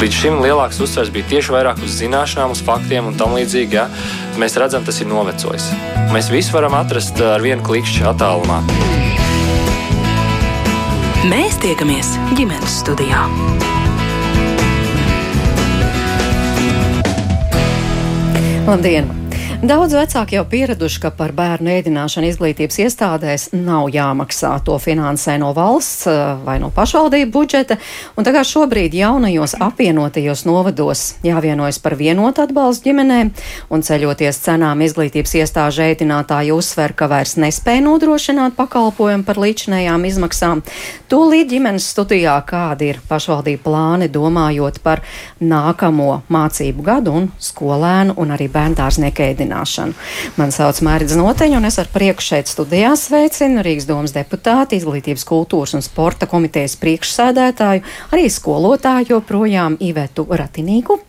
Līdz šim lielāks uzsvers bija tieši vairāk uz zināšanām, uz faktiem un tam līdzīgi. Ja? Mēs redzam, tas ir novecojis. Mēs visu varam atrast ar vienu klikšķi attālumā. Mēs tiekamies ģimenes studijā. Labdien! Daudz vecāki jau pieraduši, ka par bērnu ēdināšanu izglītības iestādēs nav jāmaksā. To finansē no valsts eh, vai no pašvaldību budžeta. Un tagad šobrīd jaunajos apvienotajos novados jāvienojas par vienotu atbalstu ģimenēm. Un ceļoties cenām izglītības iestāžu ēdinātāji uzsver, ka vairs nespēja nodrošināt pakalpojumu par līdzinējām izmaksām. Tūlīt ģimenes studijā kādi ir pašvaldību plāni domājot par nākamo mācību gadu un skolēnu un arī bērndārznieku ēdināšanu veicināšanu. Mani sauc Mērķis Noteņš, un es ar prieku šeit studijā sveicinu Rīgas domas deputāti, izglītības, kultūras un sporta komitejas priekšsēdētāju, arī skolotāju joprojām Ivetu Ratinīgu.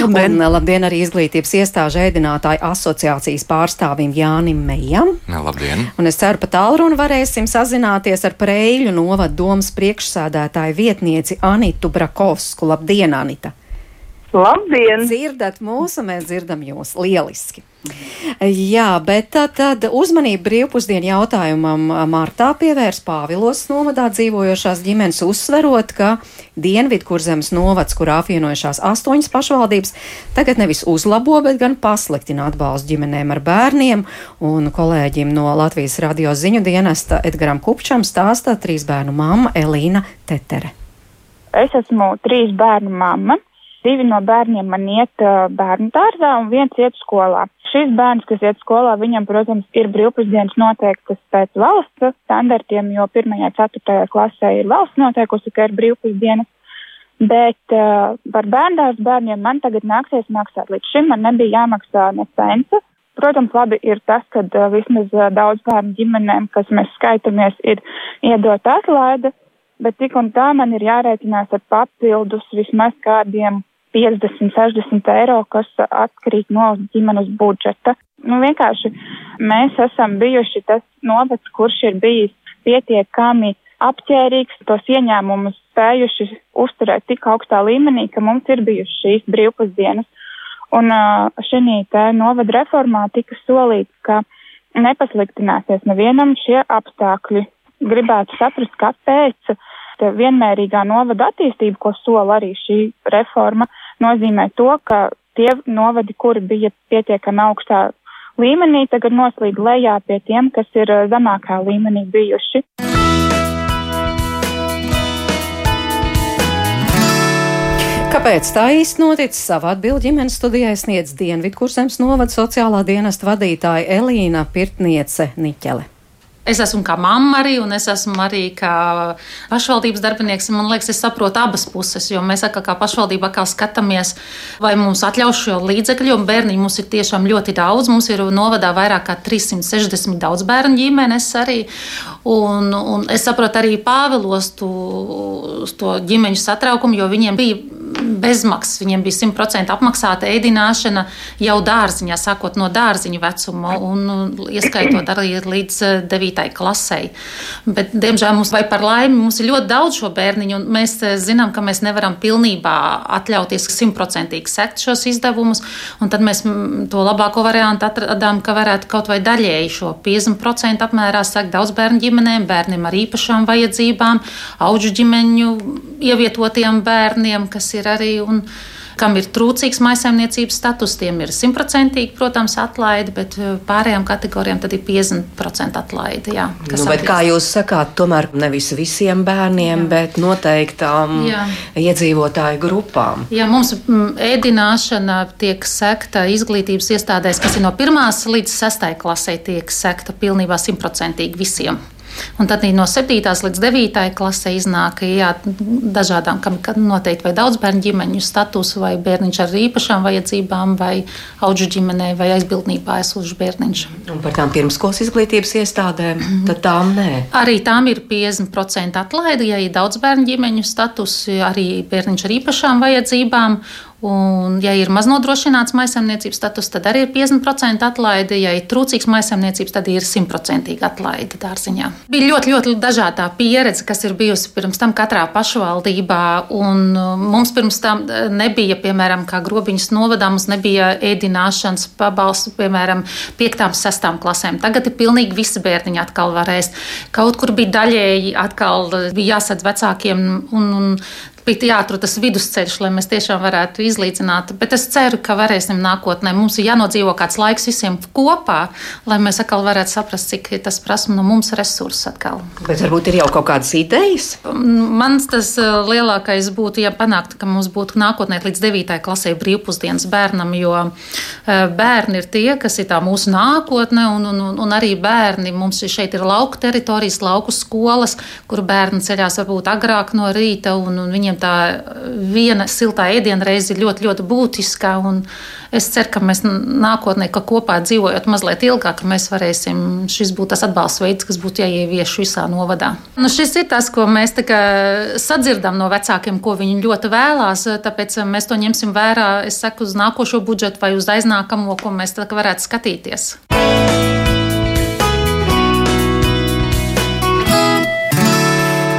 Labdien. Un, labdien arī izglītības iestāžu ēdinātāju asociācijas pārstāvim Jānim Mejam. Labdien! Un es ceru, pa tālruni varēsim sazināties ar Preļu novadu domas priekšsēdētāju vietnieci Anitu Brakovsku. Labdien, Anita! Labdien! Dzirdat mūsu, mēs dzirdam jūs lieliski. Jā, bet tad, tad uzmanību brīvpusdienu jautājumam martā pievērs Pāvilos novadā dzīvojošās ģimenes, uzsverot, ka Dienvidkurzemes novads, kurā apvienojušās astoņas pašvaldības, tagad nevis uzlabo, bet gan pasliktina atbalstu ģimenēm ar bērniem, un kolēģim no Latvijas radio ziņu dienesta Edgaram Kupčam stāsta trīs bērnu mamma Elīna Tetere. Es esmu trīs bērnu mamma. Divi no bērniem man iet bērnu dārzā un viens iet skolā. Šis bērns, kas iet skolā, viņam, protams, ir brīvpusdienas noteiktas pēc valsts standartiem, jo 1. un 4. klasē ir valsts noteikusi, ka ir brīvpusdienas. Bet uh, par bērndārzu bērniem man tagad nāksies maksāt. Līdz šim man nebija jāmaksā ne centa. Protams, labi ir tas, ka uh, vismaz uh, daudz bērnu ģimenēm, kas mēs skaitamies, ir iedot atlaide, bet tik un tā man ir jārēķinās ar papildus vismaz kādiem 50, 60 eiro, kas atkarīt no ģimenes budžeta. Nu, vienkārši mēs esam bijuši tas novads, kurš ir bijis pietiekami apķērīgs, tos ieņēmumus spējuši uzturēt tik augstā līmenī, ka mums ir bijušas šīs brīvpusdienas. Un šī te novada reformā tika solīts, ka nepasliktināsies nevienam šie apstākļi. Gribētu saprast, kāpēc vienmērīgā novada attīstība, ko sola arī šī reforma, nozīmē to, ka tie novadi, kuri bija pietiekami augstā līmenī, tagad noslīd lejā pie tiem, kas ir eh, zemākā līmenī bijuši. Kāpēc tā īsti noticis? Savu atbildi ģimenes studijai sniedz Dienvidkurzemes novada sociālā dienesta vadītāja Elīna Pirtniece Niķele. Es esmu kā mamma arī, un es esmu arī kā pašvaldības darbinieks. Man liekas, es saprotu abas puses, jo mēs kā, kā pašvaldība kā skatāmies, vai mums atļaus šo līdzekļu, jo bērni mums ir tiešām ļoti daudz. Mums ir novadā vairāk kā 360 daudz bērnu ģimenes arī. Un, un es saprotu arī Pāvilos to, to ģimeņu satraukumu, jo viņiem bija bezmaksas. Viņiem bija 100% apmaksāta ēdināšana jau dārziņā, sākot no dārziņa vecuma un ieskaitot arī līdz 9 9. klasei. Bet, diemžēl mums, vai par laimi, mums ir ļoti daudz šo bērniņu, un mēs eh, zinām, ka mēs nevaram pilnībā atļauties simtprocentīgi sekt šos izdevumus. Tad mēs to labāko variantu atradām, ka varētu kaut vai daļēji šo 50% apmērā sekt daudz bērnu ģimenēm, bērniem ar īpašām vajadzībām, auģu ģimeņu ievietotiem bērniem, kas ir arī. Un, kam ir trūcīgs maisaimniecības status, tiem ir simtprocentīgi, protams, atlaide, bet eh, pārējām kategorijām tad ir 50% atlaide. Jā, nu, bet, kā jūs sakāt, tomēr nevis visiem bērniem, jā. bet noteiktām jā. iedzīvotāju grupām. Jā, mums mm, ēdināšana tiek sekta izglītības iestādēs, kas ir no 1 līdz 6 klasē, tiek sekta pilnībā simtprocentīgi visiem. Un tad no 7. līdz 9. klasē iznāk jā, dažādām, kam noteikti vai daudz bērnu ģimeņu status, vai bērniņš ar īpašām vajadzībām, vai auģu ģimenē, vai aizbildnībā esošs bērniņš. Un par tām pirmskolas izglītības iestādēm, mm -hmm. tad tām nē. Arī tām ir 50% atlaide, ja ir daudz bērnu ģimeņu status, arī bērniņš ar īpašām vajadzībām. Un, ja ir maznodrošināts maisaimniecības status, tad arī ir 50% atlaide. Ja ir trūcīgs maisaimniecības, tad ir 100% atlaide dārziņā. Bija ļoti, ļoti dažāda pieredze, kas ir bijusi pirms tam katrā pašvaldībā. Un uh, mums pirms tam uh, nebija, piemēram, kā grobiņas novadā, mums nebija ēdināšanas pabalstu, piemēram, 5. un 6. klasēm. Tagad ir pilnīgi visi bērniņi atkal varēs. Kaut kur bija daļēji atkal bija jāsadz vecākiem. Un, un bija jāatrod tas vidusceļš, lai mēs tiešām varētu izlīdzināt. Bet es ceru, ka varēsim nākotnē. Mums ir jānodzīvo kāds laiks visiem kopā, lai mēs atkal varētu saprast, cik tas prasa no mums resursus atkal. Bet varbūt ir jau kaut kādas idejas? Mans tas uh, lielākais būtu, ja panāktu, ka mums būtu nākotnē līdz 9. klasē brīvpusdienas bērnam, jo uh, bērni ir tie, kas ir tā mūsu nākotne, un, un, un arī bērni mums šeit ir lauku teritorijas, lauku skolas, kur bērni ceļās varbūt agrāk no rīta, un, un viņiem viņiem tā viena siltā ēdienreize ir ļoti, ļoti būtiska. Es ceru, ka mēs nākotnē, ka kopā dzīvojot mazliet ilgāk, mēs varēsim, šis būtu tas atbalsta veids, kas būtu jāievieš visā novadā. Nu, šis ir tas, ko mēs sadzirdam no vecākiem, ko viņi ļoti vēlās. Tāpēc mēs to ņemsim vērā, es saku, uz nākošo budžetu vai uz aiznākamo, ko mēs varētu skatīties.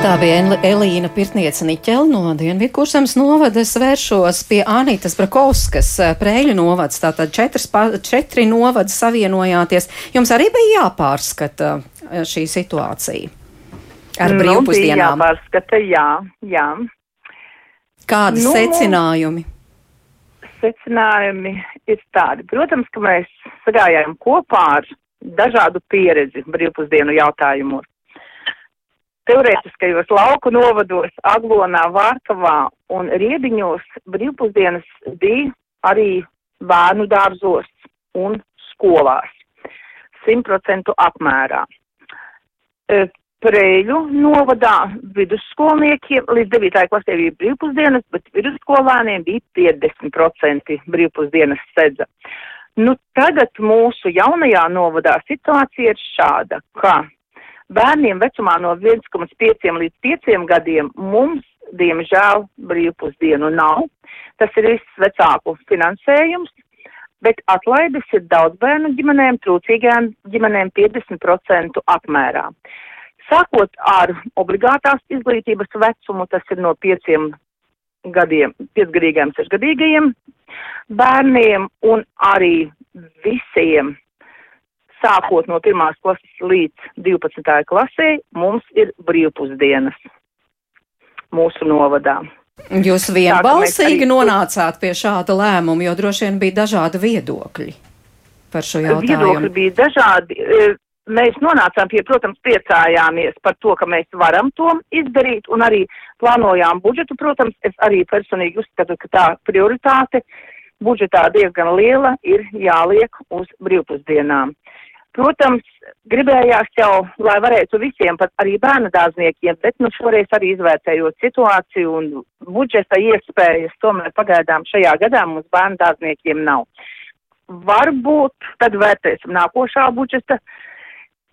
Tā bija Elīna Pirtniece Niķela no Dienvidkursemes novadas vēršos pie Anitas Brakovskas Prēļu novads. Tātad četras, četri novadi savienojāties. Jums arī bija jāpārskata šī situācija ar nu, brīvpusdienām? Nu, jāpārskata, jā, jā. Kādi nu, secinājumi? Secinājumi ir tādi. Protams, ka mēs sagājām kopā ar dažādu pieredzi brīvpusdienu jautājumos teorētiskajos lauku novados, Aglonā, Vārkavā un Riediņos brīvpusdienas bija arī bērnu dārzos un skolās. 100% apmērā. E, Preļu novadā vidusskolniekiem līdz 9. klasē bija brīvpusdienas, bet vidusskolēniem bija 50% brīvpusdienas sedza. Nu, tagad mūsu jaunajā novadā situācija ir šāda, ka Bērniem vecumā no 1,5 līdz 5 gadiem mums, diemžēl, brīvpusdienu nav. Tas ir viss vecāku finansējums, bet atlaides ir daudz bērnu ģimenēm, trūcīgām ģimenēm 50% apmērā. Sākot ar obligātās izglītības vecumu, tas ir no 5 gadiem, 5-gadīgiem, 6-gadīgajiem bērniem un arī visiem sākot no pirmās klases līdz 12. klasē, mums ir brīvpusdienas mūsu novadā. Jūs vienbalsīgi nonācāt pie šāda lēmuma, jo droši vien bija dažādi viedokļi par šo jautājumu. Viedokļi bija dažādi. E, mēs nonācām pie, protams, priecājāmies par to, ka mēs varam to izdarīt un arī plānojām budžetu. Protams, es arī personīgi uzskatu, ka tā prioritāte budžetā diezgan liela ir jāliek uz brīvpusdienām. Protams, gribējās jau, lai varētu visiem, pat arī bērnu dārzniekiem, bet nu šoreiz arī izvērtējot situāciju un budžeta iespējas, tomēr pagaidām šajā gadā mums bērnu dārzniekiem nav. Varbūt tad vērtēsim nākošā budžeta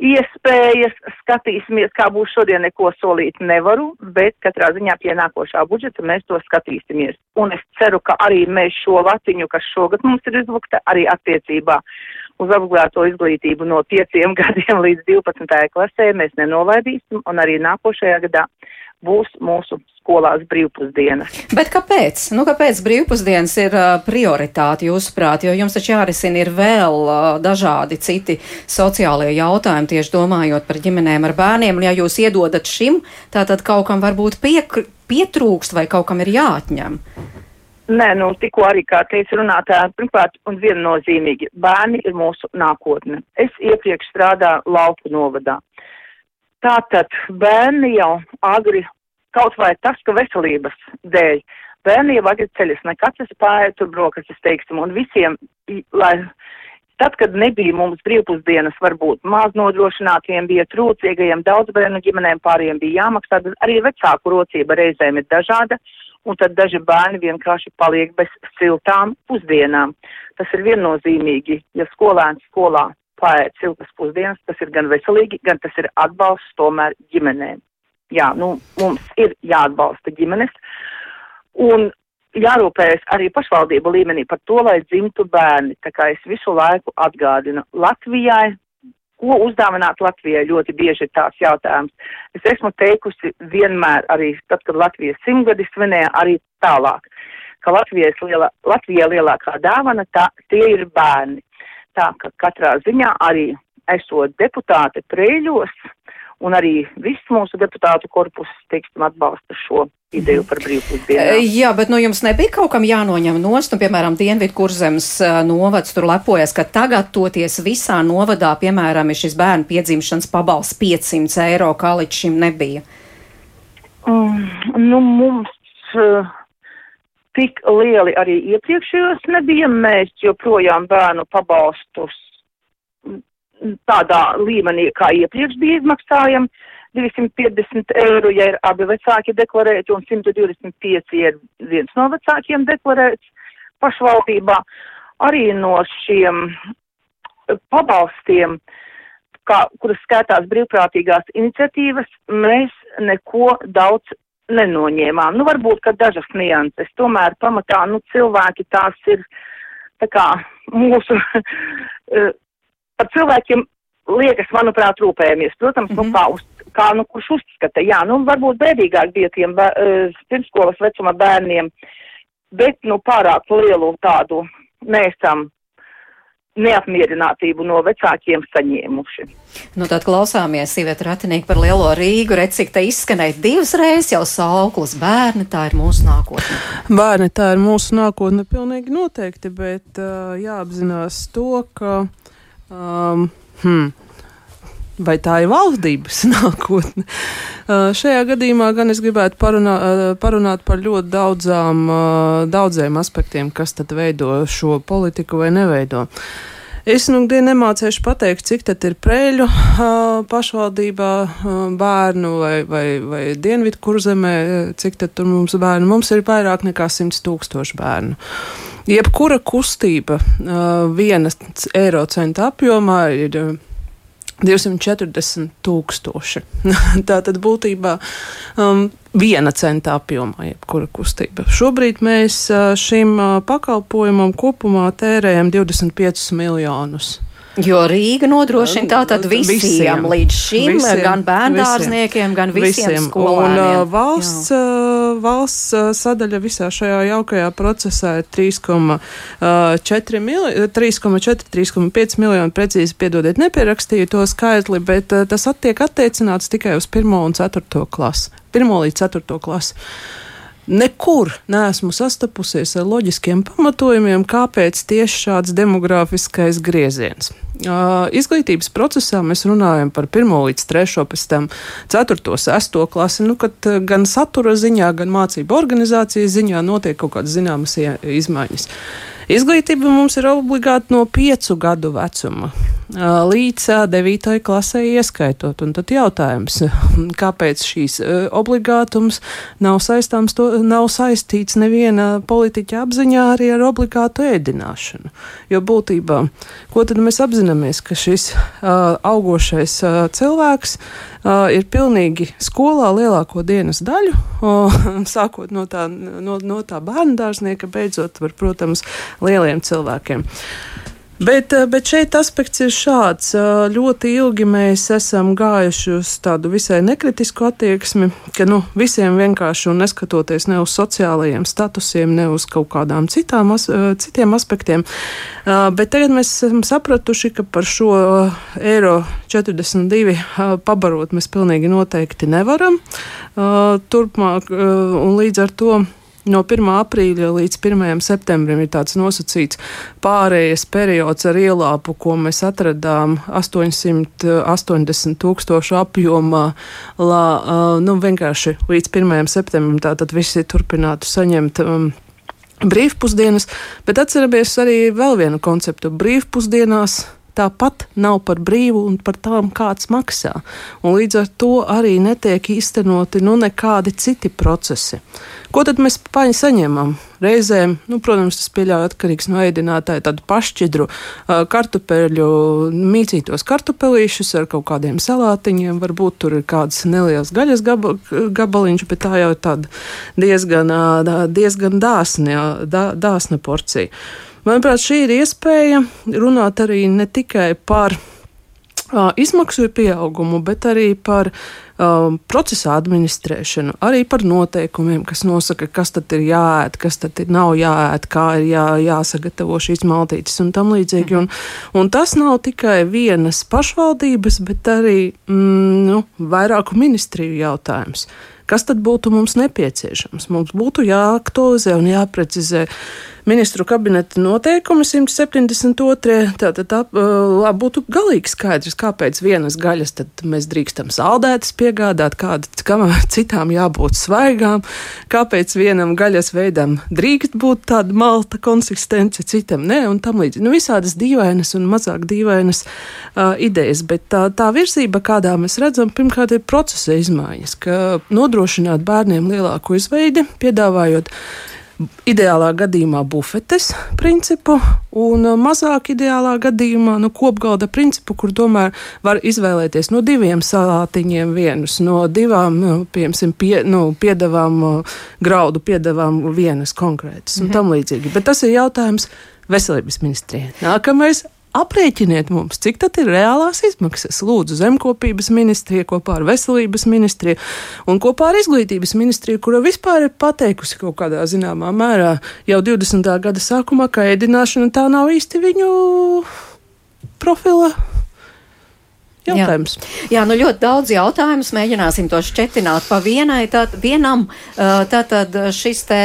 iespējas, skatīsimies, kā būs šodien neko solīt nevaru, bet katrā ziņā pie nākošā budžeta mēs to skatīsimies. Un es ceru, ka arī mēs šo latiņu, kas šogad mums ir izlukta, arī attiecībā uz obligāto izglītību no 5 gadiem līdz 12. klasē mēs nenolaidīsim, un arī nākošajā gadā būs mūsu skolās brīvpusdienas. Bet kāpēc? Nu, kāpēc brīvpusdienas ir prioritāte jūsuprāt? Jo jums taču jārisina ir vēl dažādi citi sociālie jautājumi, tieši domājot par ģimenēm ar bērniem. Un ja jūs iedodat šim, tātad kaut kam varbūt piek, pietrūkst vai kaut kam ir jāatņem. Nē, nu, tikko arī kā teica runātāja, pirmkārt un viennozīmīgi, bērni ir mūsu nākotne. Es iepriekš strādāju lauku novadā. Tātad bērni jau agri, kaut vai tas, ka veselības dēļ, bērni jau agri ceļas, ne katrs pārēj tur brokastis, teiksim, un visiem, lai Tad, kad nebija mums brīvpusdienas, varbūt maz nodrošinātiem, bija trūcīgajiem, daudz bērnu ģimenēm pāriem bija jāmaksā, arī vecāku rocība reizēm ir dažāda, un tad daži bērni vienkārši paliek bez siltām pusdienām. Tas ir viennozīmīgi, ja skolēns skolā pārēt siltas pusdienas, tas ir gan veselīgi, gan tas ir atbalsts tomēr ģimenēm. Jā, nu, mums ir jāatbalsta ģimenes, un jārūpējas arī pašvaldību līmenī par to, lai dzimtu bērni. Tā kā es visu laiku atgādinu Latvijai, ko uzdāvināt Latvijai ļoti bieži ir tāds jautājums. Es esmu teikusi vienmēr arī tad, kad Latvijas simtgadi svinēja arī tālāk, ka Latvijas liela, Latvijai lielākā dāvana tā, tie ir bērni. Tā ka katrā ziņā arī esot deputāti Prēļos un arī viss mūsu deputātu korpus, teiksim, atbalsta šo ideju par brīvpusdienām. Jā, bet nu jums nebija kaut kam jānoņem nost, un, piemēram, Dienvidu kurzemes novads tur lepojas, ka tagad toties visā novadā, piemēram, ir šis bērnu piedzimšanas pabalsts 500 eiro, kā līdz šim nebija. Um, nu, mums uh, tik lieli arī iepriekšējos nebija. Mēs joprojām bērnu pabalstus tādā līmenī, kā iepriekš bija izmaksājam. 250 eiro, ja ir abi vecāki deklarēti, un 125, ja ir viens no vecākiem deklarēts pašvaldībā. Arī no šiem pabalstiem, kā, kuras skaitās brīvprātīgās iniciatīvas, mēs neko daudz nenoņēmām. Nu, varbūt, ka dažas nianses, tomēr pamatā, nu, cilvēki tās ir, tā kā, mūsu, par cilvēkiem liekas, manuprāt, rūpējamies. Protams, mm -hmm. nu, kā, uz, kā nu, kurš uzskata, jā, nu, varbūt bēdīgāk bija tiem uh, pirmskolas vecuma bērniem, bet, nu, pārāk lielu tādu neesam neapmierinātību no vecākiem saņēmuši. Nu, tad klausāmies Sīvēt Ratinieku par Lielo Rīgu. Redz, cik te izskanēja divas reizes jau sauklis. Bērni, tā ir mūsu nākotne. Bērni, tā ir mūsu nākotne, pilnīgi noteikti, bet uh, jāapzinās to, ka. Um, hmm, vai tā ir valdības nākotne. Uh, šajā gadījumā gan es gribētu parunā, uh, parunāt par ļoti daudzām, uh, daudziem aspektiem, kas tad veido šo politiku vai neveido. Es nu dienu nemācīšu pateikt, cik tad ir prēļu uh, pašvaldībā uh, bērnu vai, vai, vai dienvidu kurzemē, cik tad tur mums bērnu. Mums ir vairāk nekā 100 tūkstoši bērnu. Jebkura kustība uh, viena eiro centa apjomā ir. Uh, 240 tūkstoši. Tā tad būtībā um, viena centa apjomā, jebkura kustība. Šobrīd mēs uh, šim uh, pakalpojumam kopumā tērējam 25 miljonus. Jo Rīga nodrošina tātad visiem, visiem līdz šim, visiem, gan bērndārzniekiem, gan visiem, visiem. skolēniem. Un uh, valsts, uh, valsts uh, sadaļa visā šajā jaukajā procesā ir 3,4 miljoni, 3,5 miljoni, precīzi piedodiet, nepierakstīju to skaitli, bet uh, tas attiek attiecināts tikai uz 1 un 4 klasi. 1 līdz 4 klasi. Nekur neesmu sastapusies ar loģiskiem pamatojumiem, kāpēc tieši šāds demogrāfiskais grieziens. Uh, izglītības procesā mēs runājam par 1 līdz 3, pēc tam 4, 6 klasi, nu, kad gan satura ziņā, gan mācību organizācijas ziņā notiek kaut kādas zināmas izmaiņas. Izglītība mums ir obligāti no piecu gadu vecuma līdz devītai klasē ieskaitot. Un tad jautājums, kāpēc šīs obligātums nav, saistāms, to, nav saistīts neviena politiķa apziņā arī ar obligātu ēdināšanu? Jo būtībā, ko tad mēs apzināmies, ka šis uh, augošais uh, cilvēks ir pilnīgi skolā lielāko dienas daļu, sākot no tā, no, no tā bērnu dārznieka, beidzot, var, protams, lieliem cilvēkiem. Bet, eh, bet šeit aspekts ir šāds. Eh, ļoti ilgi mēs esam gājuši uz tādu visai nekritisku attieksmi, ka nu, visiem vienkārši un neskatoties ne uz sociālajiem statusiem, ne uz kaut kādām citām, as, eh, citiem aspektiem. Bet tagad mēs esam sapratuši, ka par šo eiro 42 pabarot mēs pilnīgi noteikti nevaram turpmāk un līdz ar to No 1. aprīļa līdz 1. septembrim ir tāds nosacīts pārējais periods ar ielāpu, ko mēs atradām 880 tūkstošu apjomā, lai nu, vienkārši līdz 1. septembrim tātad visi turpinātu saņemt. Um, Brīvpusdienas, bet atceramies arī vēl vienu konceptu. Brīvpusdienās tāpat nav par brīvu un par tām kāds maksā. Un līdz ar to arī netiek īstenoti nu, nekādi citi procesi. Ko tad mēs saņemam? Reizēm, nu, protams, tas pieļauj atkarīgs no ēdinātāja tādu pašķidru kartupeļu, mīcītos kartupelīšus ar kaut kādiem salātiņiem. Varbūt tur ir kāds neliels gaļas gaba, gabaliņš, bet tā jau ir tāda diezgan, diezgan dāsna, dā, dāsna porcija. Manuprāt, šī ir iespēja runāt arī ne tikai par izmaksu pieaugumu, bet arī par um, procesa administrēšanu, arī par noteikumiem, kas nosaka, kas tad ir jāēd, kas tad ir nav jāēd, kā ir jā, jāsagatavo šīs maltītes un tam līdzīgi. Un, un tas nav tikai vienas pašvaldības, bet arī mm, nu, vairāku ministriju jautājums. Kas tad būtu mums nepieciešams? Mums būtu jāaktualizē un jāprecizē ministru kabineta noteikumi 172. Tātad tā, tā būtu galīgi skaidrs, kāpēc vienas gaļas mēs drīkstam saldētas piegādāt, kāda kam, citām jābūt svaigām, kāpēc vienam gaļas veidam drīkst būt tāda malta konsistence, citam nē, un tam līdzīgi. Nu, visādas dīvainas un mazāk dīvainas uh, idejas, bet tā, tā virzība, kādā mēs redzam, pirmkārt ir procesa izmaiņas, ka nodrošināt bērniem lielāku izveidi, piedāvājot ideālā gadījumā bufetes principu un uh, mazāk ideālā gadījumā nu, kopgalda principu, kur tomēr var izvēlēties no diviem salātiņiem vienus, no divām, nu, piemēram, pie, nu, piedevām, uh, graudu piedevām vienas konkrētas un mhm. tam līdzīgi. Bet tas ir jautājums veselības ministrijai. Nākamais Aprēķiniet mums, cik tad ir reālās izmaksas. Lūdzu, zemkopības ministrija kopā ar veselības ministriju un kopā ar izglītības ministriju, kura vispār ir pateikusi kaut kādā zināmā mērā jau 20. gada sākumā, ka ēdināšana tā nav īsti viņu profila jautājums. Jā, Jā nu ļoti daudz jautājumus. Mēģināsim to šķetināt pa vienai. Tād, vienam tātad šis te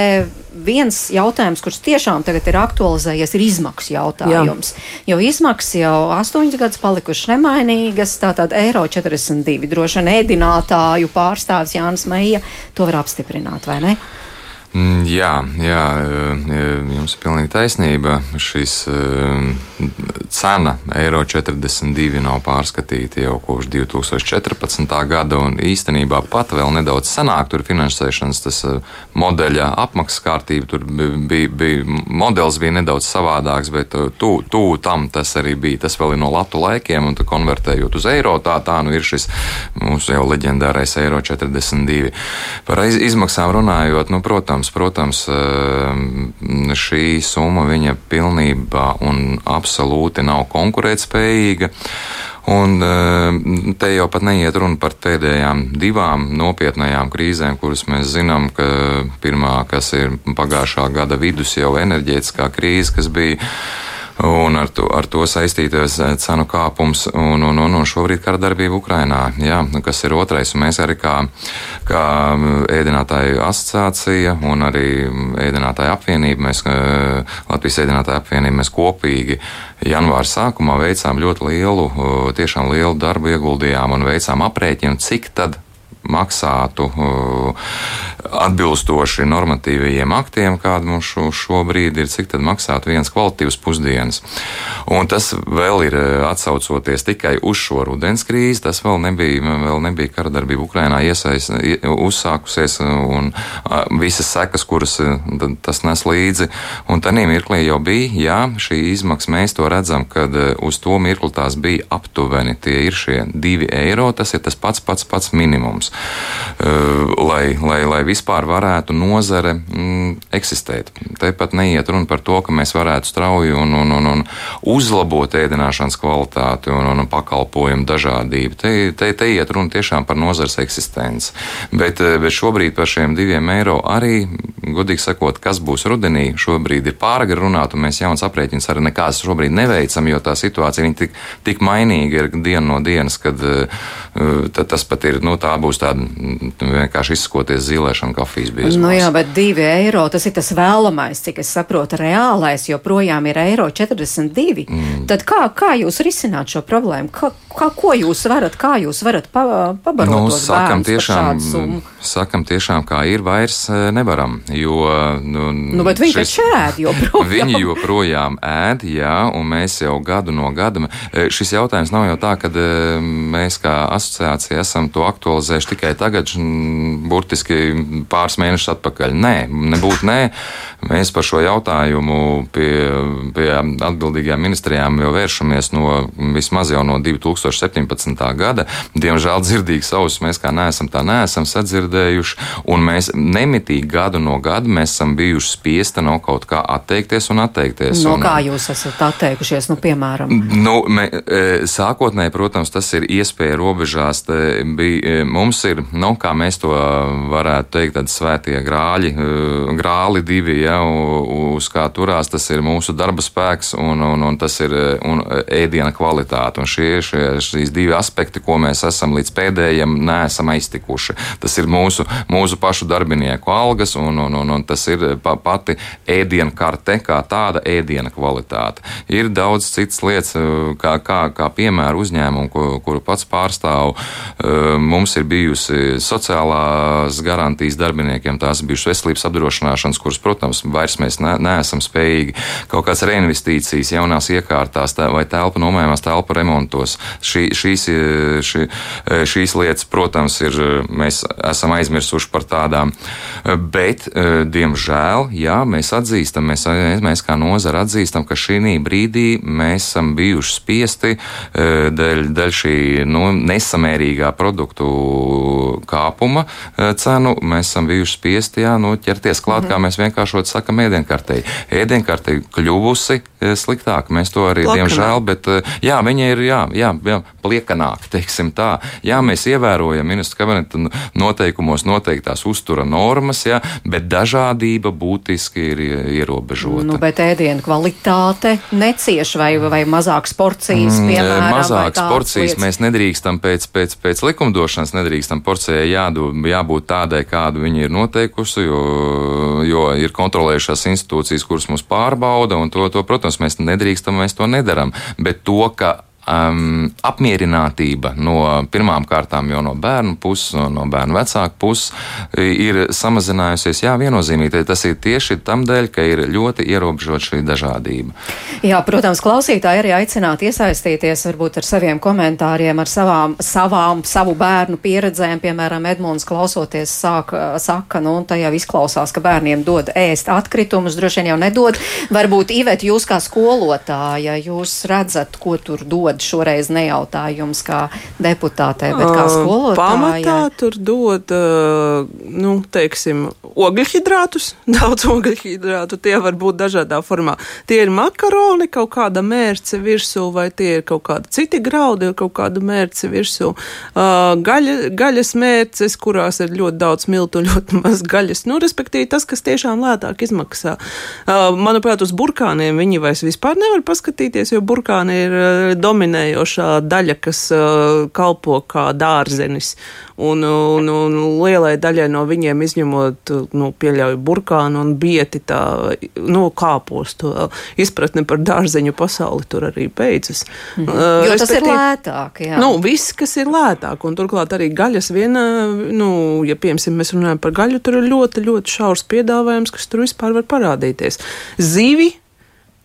viens jautājums, kurš tiešām tagad ir aktualizējies, ir izmaksu jautājums. Jā. Jo izmaksas jau astoņas gadus palikušas nemainīgas, tātad eiro 42 droši vien ēdinātāju pārstāvis Jānis Meija to var apstiprināt, vai ne? Mm, jā, jā, jums ir pilnīgi taisnība. Šis cena eiro 42 nav pārskatīta jau kopš 2014. gada, un īstenībā pat vēl nedaudz senāk tur finansēšanas tas modeļa apmaksas kārtība, tur bija, bija modelis bija nedaudz savādāks, bet tuvu tu, tam tas arī bija. Tas vēl ir no latu laikiem, un konvertējot uz eiro, tā, tā nu ir šis mūsu jau leģendārais eiro 42. Par izmaksām runājot, nu, protams, protams, protams, ehm, šī summa viņa pilnībā un absolūti nav konkurētspējīga. Un ehm, te jau pat neiet runa par pēdējām divām nopietnajām krīzēm, kuras mēs zinām, ka pirmā, kas ir pagājušā gada vidus, jau enerģētiskā krīze, kas bija un ar to, ar to saistīties eh, cenu kāpums un, un, un, un šobrīd kara darbība Ukrainā, jā, kas ir otrais. Un mēs arī kā, kā ēdinātāju asociācija un arī ēdinātāju apvienība, mēs, eh, Latvijas ēdinātāju apvienība, mēs kopīgi janvāra sākumā veicām ļoti lielu, tiešām lielu darbu ieguldījām un veicām aprēķinu, cik tad maksātu uh, atbilstoši normatīvajiem aktiem, kāda mums šo, šobrīd ir, cik tad maksātu viens kvalitīvs pusdienas. Un tas vēl ir uh, atsaucoties tikai uz šo rudens krīzi, tas vēl nebija, vēl nebija karadarbība Ukrainā iesaist, uzsākusies un uh, visas sekas, kuras tas nes līdzi. Un tanī mirklī jau bija, jā, šī izmaksa mēs to redzam, kad uz to mirkli tās bija aptuveni. Tie ir šie divi eiro, tas ir tas pats pats pats minimums. Eh, lai, lai, lai vispār varētu nozare mm, eksistēt. Tepat neiet runa par to, ka mēs varētu strauji un, un, un, un uzlabot ēdināšanas kvalitāti un, un pakalpojumu dažādību. Te, te, te iet runa tiešām par nozares eksistenci. Bet, eh, bet šobrīd par šiem diviem eiro arī, godīgi sakot, kas būs rudenī, šobrīd ir pāragri runāt, un mēs jauns aprēķins arī nekādas šobrīd neveicam, jo tā situācija tik, tik mainīga ir diena no dienas, kad uh, tas pat ir, nu, tā būs tāda vienkārši izskoties zīlēšana ēšanu kafijas biezumos. Nu jā, bet divi eiro tas ir tas vēlamais, cik es saprotu, reālais joprojām ir eiro 42. Mm. Tad kā, kā jūs risināt šo problēmu? Kā, kā, ko jūs varat, kā jūs varat pa, pabarot Nu, sakam tiešām, sakam tiešām, kā ir, vairs eh, nevaram. Jo, nu, Nu, bet viņi taču ēd joprojām. Viņi joprojām ēd, jā, un mēs jau gadu no gada. eh, Šis jautājums nav jau tā, ka eh, mēs kā asociācija esam to aktualizējuši tikai tagad, burtiski pāris mēnešus atpakaļ. Nē, nebūtu nē. Mēs par šo jautājumu pie, pie atbildīgajām ministrijām jau vēršamies no vismaz jau no 2017. gada. Diemžēl dzirdīgi savus mēs kā neesam tā neesam sadzirdējuši, un mēs nemitīgi gadu no gada mēs esam bijuši spiesta no kaut kā atteikties un atteikties. No un, kā jūs esat atteikušies, nu, piemēram? Nu, me, e, sākotnēji, protams, tas ir iespēja robežās. Bija, e, mums ir, nu, kā mēs to varētu teikt, tādi svētie grāļi, e, grāli divi, ja, u- uz kā turās, tas ir mūsu darba spēks un, un, un tas ir e, un ēdiena kvalitāte. Un šie, šie, šīs divi aspekti, ko mēs esam līdz pēdējiem, neesam aiztikuši. Tas ir mūsu, mūsu pašu darbinieku algas un, un, un, un tas ir pa, pati ēdiena karte kā tāda ēdiena kvalitāte. Ir daudz citas lietas, kā, kā, kā piemēra uzņēmumu, ko, kuru pats pārstāvu. Mums ir bijusi sociālās garantijas darbiniekiem, tās bijušas veselības apdrošināšanas, kuras, protams, vairs mēs ne, neesam spējīgi kaut kādas reinvestīcijas jaunās iekārtās tā, vai telpu nomējumās, telpu remontos. Šī, šīs, eh, šī, šīs lietas, protams, ir, mēs esam aizmirsuši par tādām, bet, diemžēl, jā, mēs atzīstam, mēs, mēs kā nozara atzīstam, ka šī brīdī mēs esam bijuši spiesti dēļ, dēļ šī nu, nesamērīgā produktu kāpuma cenu, mēs esam bijuši spiesti jā, nu, ķerties klāt, mm -hmm. kā mēs vienkāršot sakam, ēdienkartei. Ēdienkartei kļuvusi eh, sliktāk, mēs to arī, Plakanāk. diemžēl, bet eh, jā, viņa ir, jā, jā, jā pliekanāk, teiksim tā. Jā, mēs ievērojam ministru kabineta noteikumos noteiktās uztura normas, jā, bet dažādība būtiski ir ierobežota. Nu, bet ēdienu kvalitāte necieš vai, vai mazākas porcijas, piemēram. vai Mm, Mazākas porcijas lietas? mēs nedrīkstam pēc, pēc, pēc likumdošanas, nedrīkstam porcijai jādu, jābūt tādai, kādu viņi ir noteikusi, jo, jo ir kontrolējušās institūcijas, kuras mūs pārbauda, un to, to, protams, mēs nedrīkstam, mēs to nedaram. Bet to, ka um, apmierinātība no pirmām kārtām jau no bērnu puses, no, no bērnu vecāku puses ir samazinājusies. Jā, viennozīmīgi tas ir tieši tam dēļ, ka ir ļoti ierobežota šī dažādība. Jā, protams, klausītāji arī aicināti iesaistīties varbūt ar saviem komentāriem, ar savām, savām savu bērnu pieredzēm. Piemēram, Edmunds klausoties sāk, saka, nu, tā jau izklausās, ka bērniem dod ēst atkritumus, droši vien jau nedod. Varbūt, Ivet, jūs kā skolotāja, jūs redzat, ko tur dod šoreiz nejautājums kā deputātei, bet kā skolotāja. Pamatā tur dod, nu, teiksim, ogļhidrātus, daudz ogļhidrātu, tie var būt dažādā formā. Tie ir makaroni, kaut kāda mērce virsū, vai tie ir kaut kādi citi graudi, kaut kāda mērce virsū. Ā, Gaļa, gaļas mērces, kurās ir ļoti daudz miltu, ļoti maz gaļas, nu, respektīvi tas, kas tiešām lētāk izmaksā. Ā, Manuprāt, uz burkāniem viņi vairs vispār nevar paskatīties, jo burkāni ir ā, dominējošā daļa, kas kalpo kā dārzenis. Un, un, un lielai daļai no viņiem izņemot, nu, pieļauju burkānu un bieti tā, nu, kāpostu. Izpratne par dārzeņu pasauli tur arī beidzas. Mm -hmm. Jo tas ir lētāk, jā. Nu, viss, kas ir lētāk, un turklāt arī gaļas viena, nu, ja piemēram mēs runājam par gaļu, tur ir ļoti, ļoti šaurs piedāvājums, kas tur vispār var parādīties. Zivi.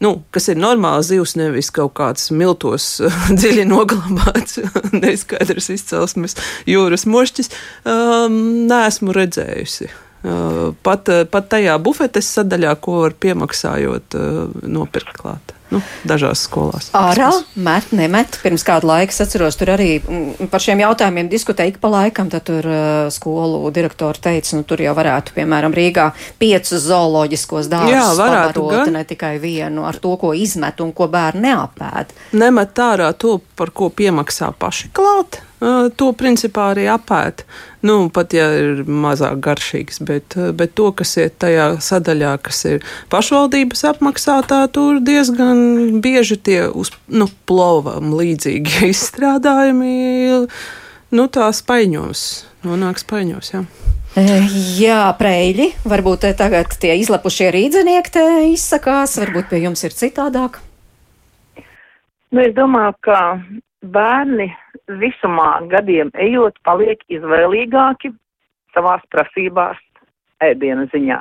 Nu, kas ir normāls zivs, nevis kaut kāds miltos dziļi noglabāts, neskaidrs izcelsmes jūras mošķis, um, neesmu redzējusi. Pat, pat tajā bufetes sadaļā, ko var piemaksājot, nopirkt klāt. Nu, dažās skolās. Ārā met, nemet. Pirms kāda laika es atceros, tur arī par šiem jautājumiem diskutēja ik pa laikam. Tad tur uh, skolu direktori teica, nu tur jau varētu, piemēram, Rīgā piecus zooloģiskos dārzus gan. ne tikai vienu ar to, ko izmet un ko bērni neapēd. nemet ārā to, par ko piemaksā paši klāt. To principā arī apēta. Nu, pat ja ir mazāk garšīgs, bet, bet to, kas ir tajā sadaļā, kas ir pašvaldības apmaksātā, tur diezgan bieži tie uz nu, plovam līdzīgi izstrādājumi, nu, tā spaiņos, nonāk spaiņos. Jā. Jā, preļi, varbūt tagad tie izlepušie rīdzinieki te izsakās, varbūt pie jums ir citādāk. Nu, es domāju, ka bērni visumā gadiem ejot paliek izvēlīgāki savās prasībās ēdiena ziņā.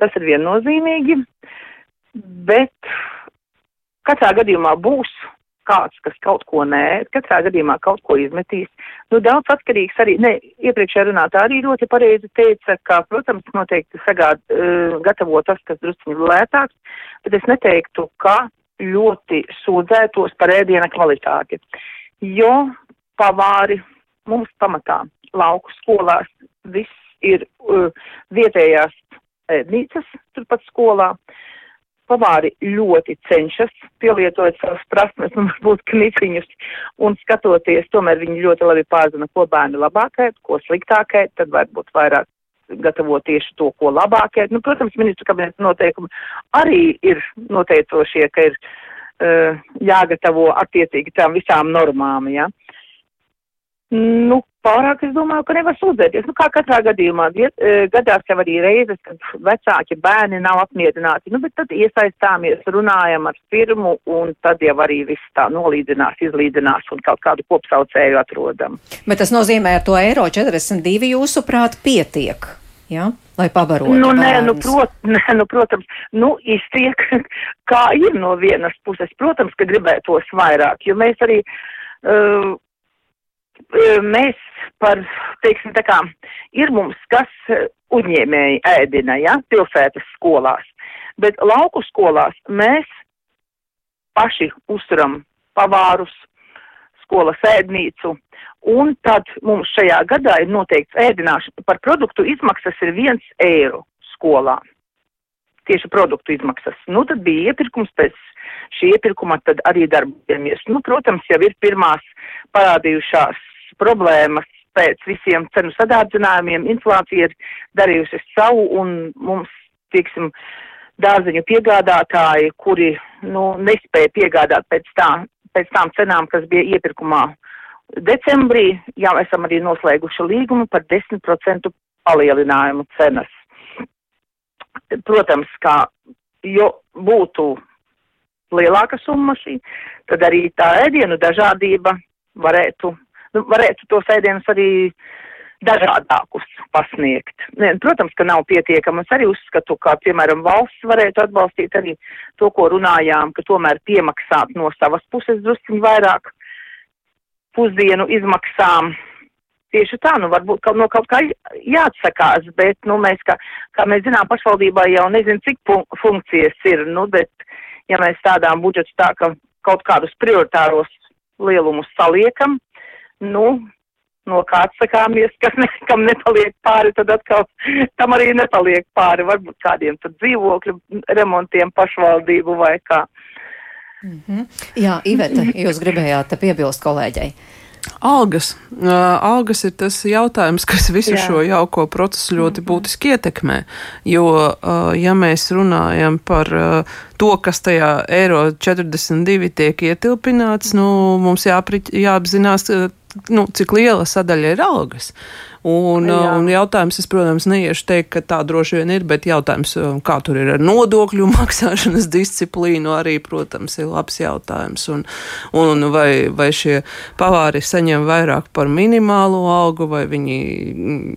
Tas ir viennozīmīgi, bet katrā gadījumā būs kāds, kas kaut ko nē, katrā gadījumā kaut ko izmetīs. Nu, daudz atkarīgs arī, ne, iepriekšējā runātā arī ļoti pareizi teica, ka, protams, noteikti sagād, uh, gatavo tas, kas drusciņi lētāks, bet es neteiktu, ka ļoti sūdzētos par ēdiena kvalitāti. Jo pavāri mums pamatā lauku skolās viss ir uh, vietējās ēdnīcas turpat skolā. Pavāri ļoti cenšas pielietot savas prasmes un varbūt knipiņus un skatoties, tomēr viņi ļoti labi pārzina, ko bērni labāk ēd, ko sliktāk ēd, tad varbūt vairāk gatavo tieši to, ko labāk ēd. Nu, protams, ministru kabineta noteikumi arī ir noteicošie, ka ir uh, jāgatavo attiecīgi tām visām normām, ja. Nu, pārāk es domāju, ka nevar sūdzēties. Nu, kā katrā gadījumā gadās jau arī reizes, kad vecāki bērni nav apmierināti, nu, bet tad iesaistāmies, runājam ar firmu un tad jau arī viss tā nolīdzinās, izlīdzinās un kaut kādu kopsaucēju atrodam. Bet tas nozīmē, ar to eiro 42 jūsuprāt pietiek, jā? Ja? Lai pabarotu. Nu, nē, nu, prot, nē, nu, protams, nu, iztiek, kā ir no vienas puses. Protams, ka gribētos vairāk, jo mēs arī uh, mēs par, teiksim, tā kā ir mums, kas uzņēmēji ēdina, ja, pilsētas skolās, bet lauku skolās mēs paši uzturam pavārus, skolas ēdnīcu, un tad mums šajā gadā ir noteikts ēdināšana par produktu izmaksas ir viens eiro skolā. Tieši produktu izmaksas. Nu, tad bija iepirkums pēc šī iepirkuma, tad arī darbojamies. Nu, protams, jau ir pirmās parādījušās problēmas pēc visiem cenu sadārdzinājumiem. Inflācija ir darījusi savu un mums, tieksim, dārzeņu piegādātāji, kuri, nu, nespēja piegādāt pēc, tā, pēc tām cenām, kas bija iepirkumā decembrī, jau esam arī noslēguši līgumu par 10% palielinājumu cenas. Protams, kā jo būtu lielāka summa šī, tad arī tā ēdienu dažādība varētu nu, varētu tos ēdienus arī dažādākus pasniegt. Protams, ka nav pietiekami. Es arī uzskatu, ka, piemēram, valsts varētu atbalstīt arī to, ko runājām, ka tomēr piemaksāt no savas puses drusciņi vairāk pusdienu izmaksām. Tieši tā, nu varbūt kaut no kaut kā jāatsakās, bet, nu, mēs, kā, kā mēs zinām, pašvaldībā jau nezinu, cik fun funkcijas ir, nu, bet, ja mēs tādām budžetu tā, ka kaut kādus prioritāros lielumus saliekam, nu, no kā atsakāmies, kas ne, kam nepaliek pāri, tad atkal tam arī nepaliek pāri, varbūt kādiem tad dzīvokļu remontiem pašvaldību vai kā. Mm -hmm. Jā, Iveta, jūs gribējāt piebilst kolēģei. Algas. Uh, algas ir tas jautājums, kas visu Jā. šo jauko procesu ļoti -hmm. būtiski ietekmē. Jo, uh, ja mēs runājam par uh, to, kas tajā eiro 42 tiek ietilpināts, nu, mums jāpri, jāapzinās, nu, cik liela sadaļa ir algas. Un, Jā. un jautājums, es, protams, neiešu teikt, ka tā droši vien ir, bet jautājums, kā tur ir ar nodokļu maksāšanas disciplīnu, arī, protams, ir labs jautājums. Un, un vai, vai šie pavāri saņem vairāk par minimālo algu, vai viņi,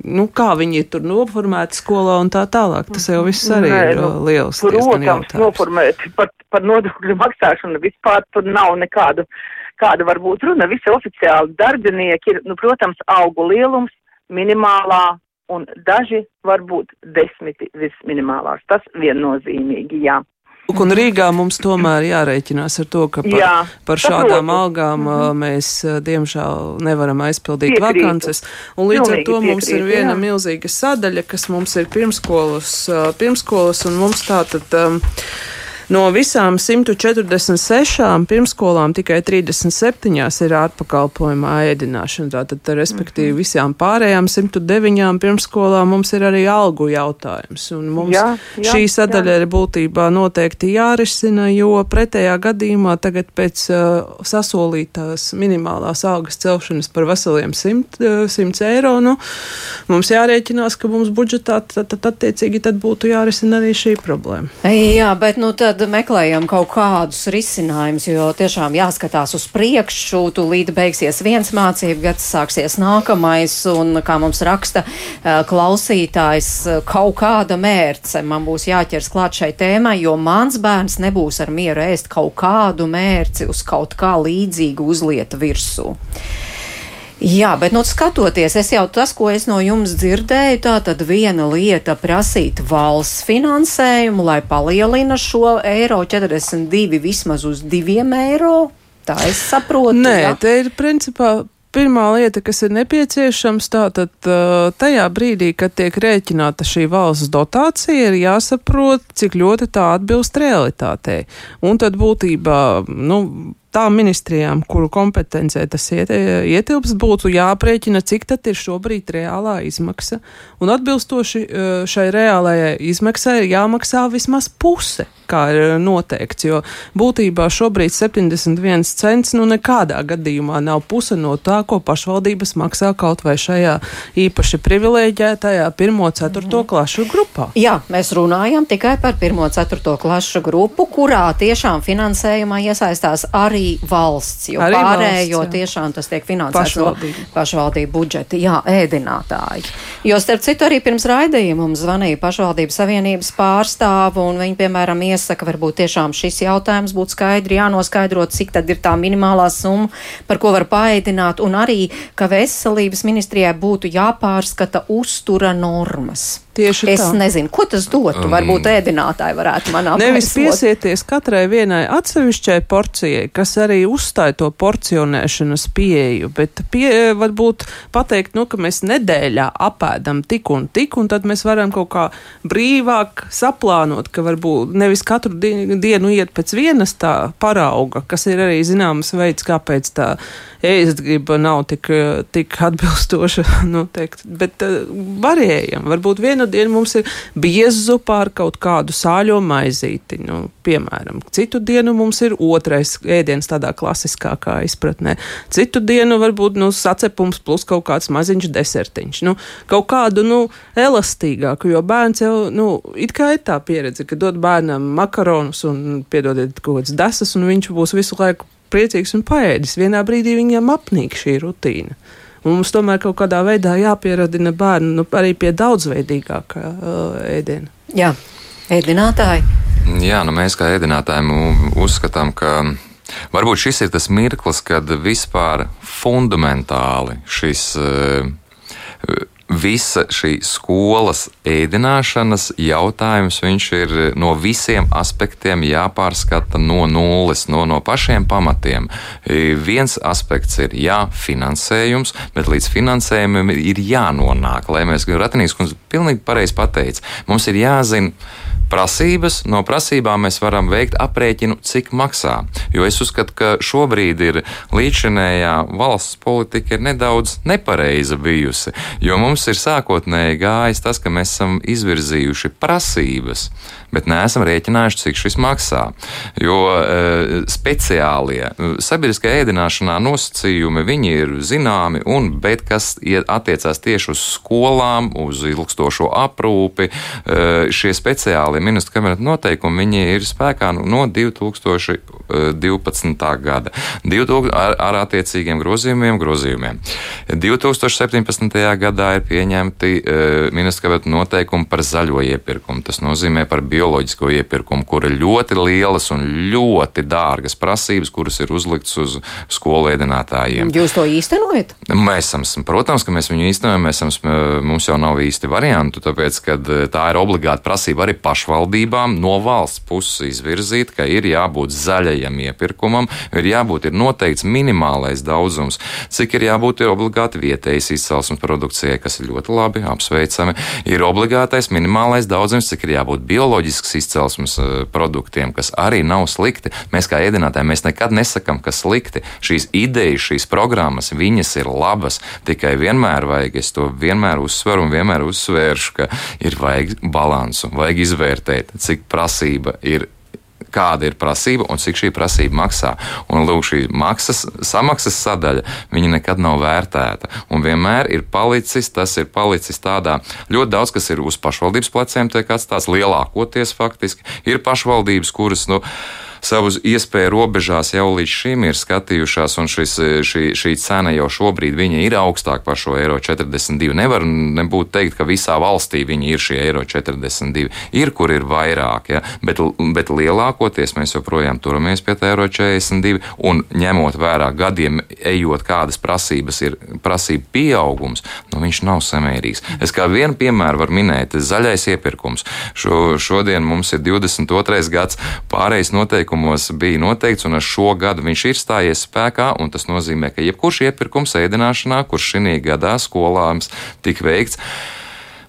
nu, kā viņi tur noformēti skolā un tā tālāk. Tas jau viss arī Nē, ir nu, liels. Protams, noformēti par, par nodokļu maksāšanu vispār tur nav nekādu kāda var būt runa. Visi oficiāli darbinieki ir, nu, protams, augu lielums, minimālā un daži varbūt desmiti visminimālās. Tas viennozīmīgi, jā. Un Rīgā mums tomēr jārēķinās ar to, ka par, Jā, par šādām saprotu. algām mm -hmm. mēs, diemžēm, nevaram aizpildīt piekrītu. vakances. Un līdz Pilnīgi ar to mums piekrītu, ir viena jā. milzīga sadaļa, kas mums ir pirmskolas, pirmskolas un mums tātad. Um, No visām 146 pirmskolām tikai 37 ir ārpakalpojumā ēdināšana. Tātad, respektīvi, visām pārējām 109 pirmskolām mums ir arī algu jautājums. Un mums jā, jā, šī sadaļa jā. ir būtībā noteikti jārisina, jo pretējā gadījumā tagad pēc uh, sasolītās minimālās algas celšanas par veseliem 100, uh, 100 eiro, nu, mums jārēķinās, ka mums budžetā tad, tad attiecīgi tad būtu jārisina arī šī problēma. Jā, bet nu tad meklējam kaut kādus risinājumus, jo tiešām jāskatās uz priekšu, tūlīt beigsies viens mācību gads, sāksies nākamais, un, kā mums raksta klausītājs, kaut kāda mērce man būs jāķers klāt šai tēmai, jo mans bērns nebūs ar mieru ēst kaut kādu mērci uz kaut kā līdzīgu uzlieta virsū. Jā, bet nu, skatoties, es jau tas, ko es no jums dzirdēju, tā tad viena lieta prasīt valsts finansējumu, lai palielina šo eiro 42 vismaz uz 2 eiro. Tā es saprotu. Nē, ja? te ir principā pirmā lieta, kas ir nepieciešams, tātad tajā brīdī, kad tiek rēķināta šī valsts dotācija, ir jāsaprot, cik ļoti tā atbilst realitātei. Un tad būtībā, nu, tām ministrijām, kuru kompetencē tas iet, ietilps, būtu jāprēķina, cik tad ir šobrīd reālā izmaksa. Un atbilstoši e, šai reālajai izmaksai ir jāmaksā vismaz puse, kā ir noteikts, jo būtībā šobrīd 71 cents nu nekādā gadījumā nav puse no tā, ko pašvaldības maksā kaut vai šajā īpaši privileģētajā 1-4 mm. klašu grupā. Jā, mēs runājam tikai par 1-4 klašu grupu, kurā tiešām finansējumā iesaistās arī arī valsts, jo arī pārējo valsts, tiešām tas tiek finansēts pašvaldību. no pašvaldību budžeta, jā, ēdinātāji. Jo, starp citu, arī pirms raidījuma mums zvanīja pašvaldības savienības pārstāvu, un viņi, piemēram, iesaka, varbūt tiešām šis jautājums būtu skaidri jānoskaidro, cik tad ir tā minimālā summa, par ko var paēdināt, un arī, ka veselības ministrijai būtu jāpārskata uztura normas. Tieši es tā. nezinu, ko tas dotu. Varbūt um, ēdinātāji varētu man apgādāt. Nevis piesieties katrai vienai atsevišķai porcijai, kas arī uzstāja to porcionēšanas pieeju, bet pie, varbūt pateikt, nu, ka mēs nedēļā apēdam tik un tik, un tad mēs varam kaut kā brīvāk saplānot, ka varbūt nevis katru dienu, iet pēc vienas tā parauga, kas ir arī zināms veids, kāpēc tā ēst griba nav tik, tik atbilstoša, nu, teikt, bet uh, varējam, varbūt viena vienu dienu mums ir bieza zupā ar kaut kādu sāļo maizīti, nu, piemēram. Citu dienu mums ir otrais ēdiens tādā klasiskākā izpratnē. Citu dienu varbūt nu, sacepums plus kaut kāds maziņš desertiņš. Nu, kaut kādu nu, elastīgāku, jo bērns jau nu, it kā ir tā pieredze, ka dod bērnam makaronus un piedodiet kaut kādas desas, un viņš būs visu laiku priecīgs un paēdis. Vienā brīdī viņam apnīk šī rutīna. Mums tomēr kaut kādā veidā jāpieradina bērnu nu, arī pie daudzveidīgākā uh, ēdiena. Jā, ēdinātāji. Jā, nu mēs kā ēdinātāji uzskatām, ka. Varbūt šis ir tas mirklis, kad vispār fundamentāli šis uh, visa šī skolas ēdināšanas jautājums ir no visiem aspektiem jāpārskata no nulles, no, no pašiem pamatiem. E, viens aspekts ir jā, finansējums, bet līdz finansējumam ir jānonāk, lai mēs, Ratinīs kundze, pilnīgi pareizi pateica, mums ir jāzina, prasības, no prasībām mēs varam veikt aprēķinu, cik maksā. Jo es uzskatu, ka šobrīd ir līdzinējā valsts politika ir nedaudz nepareiza bijusi, jo mums ir sākotnēji gājis tas, ka mēs esam izvirzījuši prasības bet neesam rēķinājuši, cik šis maksā. Jo e, speciālie sabiedriskajā ēdināšanā nosacījumi viņi ir zināmi, un, bet kas attiecās tieši uz skolām, uz ilgstošo aprūpi, e, šie speciālie ministru kabineta noteikumi viņi ir spēkā no 2012. gada 2000, ar, ar attiecīgiem grozījumiem. grozījumiem. 2017. gadā ir pieņemti e, ministru kabineta noteikumi par zaļo iepirkumu. Tas nozīmē par bio bioloģisko iepirkumu, kur ir ļoti lielas un ļoti dārgas prasības, kuras ir uzliktas uz skolu ēdinātājiem. Jūs to īstenojat? Mēs esam, protams, ka mēs viņu īstenojam, mēs esam, mums jau nav īsti variantu, tāpēc, ka e, tā ir obligāta prasība arī pašvaldībām no valsts puses izvirzīt, ka ir jābūt zaļajam iepirkumam, ir jābūt ir noteikts minimālais daudzums, cik ir jābūt ir obligāti vietējas izcelsmes produkcijai, kas kas ir ļoti labi, apsveicami. Ir obligātais minimālais daudzums, cik ir jābūt bioloģiskas izcelsmes uh, produktiem, kas arī nav slikti. Mēs kā ēdinātāji, mēs nekad nesakām, ka slikti. Šīs idejas, šīs programmas, viņas ir labas, tikai vienmēr vajag, es to vienmēr uzsveru un vienmēr uzsvēršu, ka ir vajag balansu, vajag izvērtēt, cik prasība ir kāda ir prasība un cik šī prasība maksā. Un lūk, šī maksas, samaksas sadaļa, nekad nav vērtēta. Un vienmēr ir palicis, tas ir palicis tādā ļoti daudz, kas ir uz pašvaldības pleciem, tiek atstāts lielākoties faktiski. Ir pašvaldības, kuras, nu, savus iespēju robežās jau līdz šim ir skatījušās, un šis, šī, šī cena jau šobrīd ir augstāka par šo eiro 42. Nevar nebūt teikt, ka visā valstī viņi ir šie eiro 42. Ir, kur ir vairāk, ja? bet, bet lielākoties mēs joprojām turamies pie tā eiro 42, un ņemot vērā gadiem, ejot kādas prasības ir prasība pieaugums, nu viņš nav samērīgs. Es kā vienu piemēru varu minēt, zaļais iepirkums. Šo, šodien mums ir 22. gads, pārējais noteikums noteikumos bija noteikts, un ar šo gadu viņš ir stājies spēkā, un tas nozīmē, ka jebkurš iepirkums ēdināšanā, kurš šī gadā skolāms tika veikts,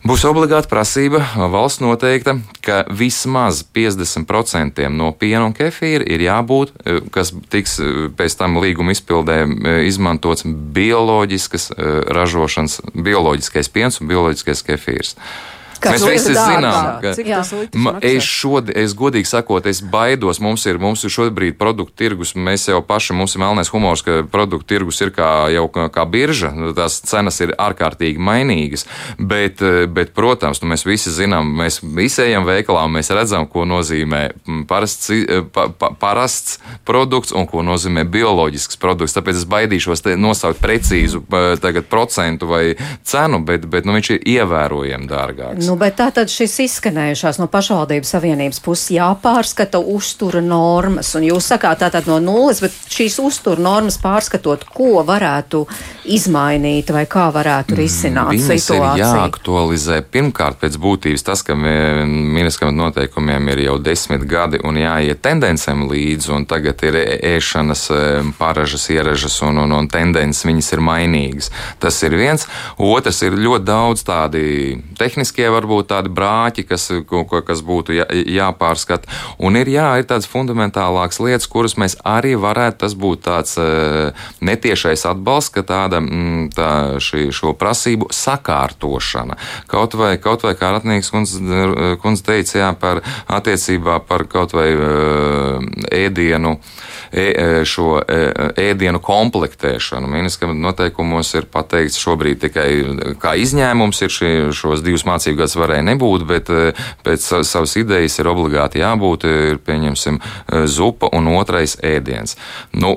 Būs obligāta prasība valsts noteikta, ka vismaz 50% no piena un kefīra ir jābūt, kas tiks pēc tam līguma izpildē izmantots bioloģiskas ražošanas, bioloģiskais piens un bioloģiskais kefīrs. Kas Mēs visi zinām, ka ma, es, šod, es godīgi sakot, es baidos. Mums ir, mums ir šobrīd produktu tirgus. Mēs jau paši, mums ir melnais humors, ka produktu tirgus ir kā, jau kā birža. Tās cenas ir ārkārtīgi mainīgas. Bet, bet protams, nu, mēs visi zinām, mēs visi ejam veikalā un mēs redzam, ko nozīmē parasts, pa, pa, parasts produkts un ko nozīmē bioloģisks produkts. Tāpēc es baidīšos nosaukt precīzu tagad, procentu vai cenu, bet, bet nu, viņš ir ievērojami dārgāks. Nu, Nu, bet tā tad šis izskanējušās no pašvaldības savienības puses jāpārskata uztura normas. Un jūs sakāt tātad no nulles, bet šīs uztura normas pārskatot, ko varētu izmainīt vai kā varētu risināt Viņas situāciju? Ir jāaktualizē pirmkārt pēc būtības tas, ka ministram noteikumiem ir jau desmit gadi un jāiet tendencēm līdzi, un tagad ir ēšanas paražas, ieražas un, un, un tendences viņas ir mainīgas. Tas ir viens. Otrs ir ļoti daudz tādi tehniskie varbūt tādi brāķi, kas, kas būtu jā, jāpārskata. Un ir, jā, ir tādas fundamentālākas lietas, kuras mēs arī varētu, tas būtu tāds e, netiešais atbalsts, ka tāda mm, tā, šī, šo prasību sakārtošana. Kaut vai, kaut vai kā Ratnīgs kundze kundz teica, jā, par attiecībā par kaut vai e, ēdienu. E, šo ēdienu komplektēšanu. Ministra noteikumos ir pateikts šobrīd tikai kā izņēmums ir šī, šos divus mācību gadus varēja nebūt, bet eh, pēc savas idejas ir obligāti jābūt, ir pieņemsim zupa un otrais ēdiens. Nu,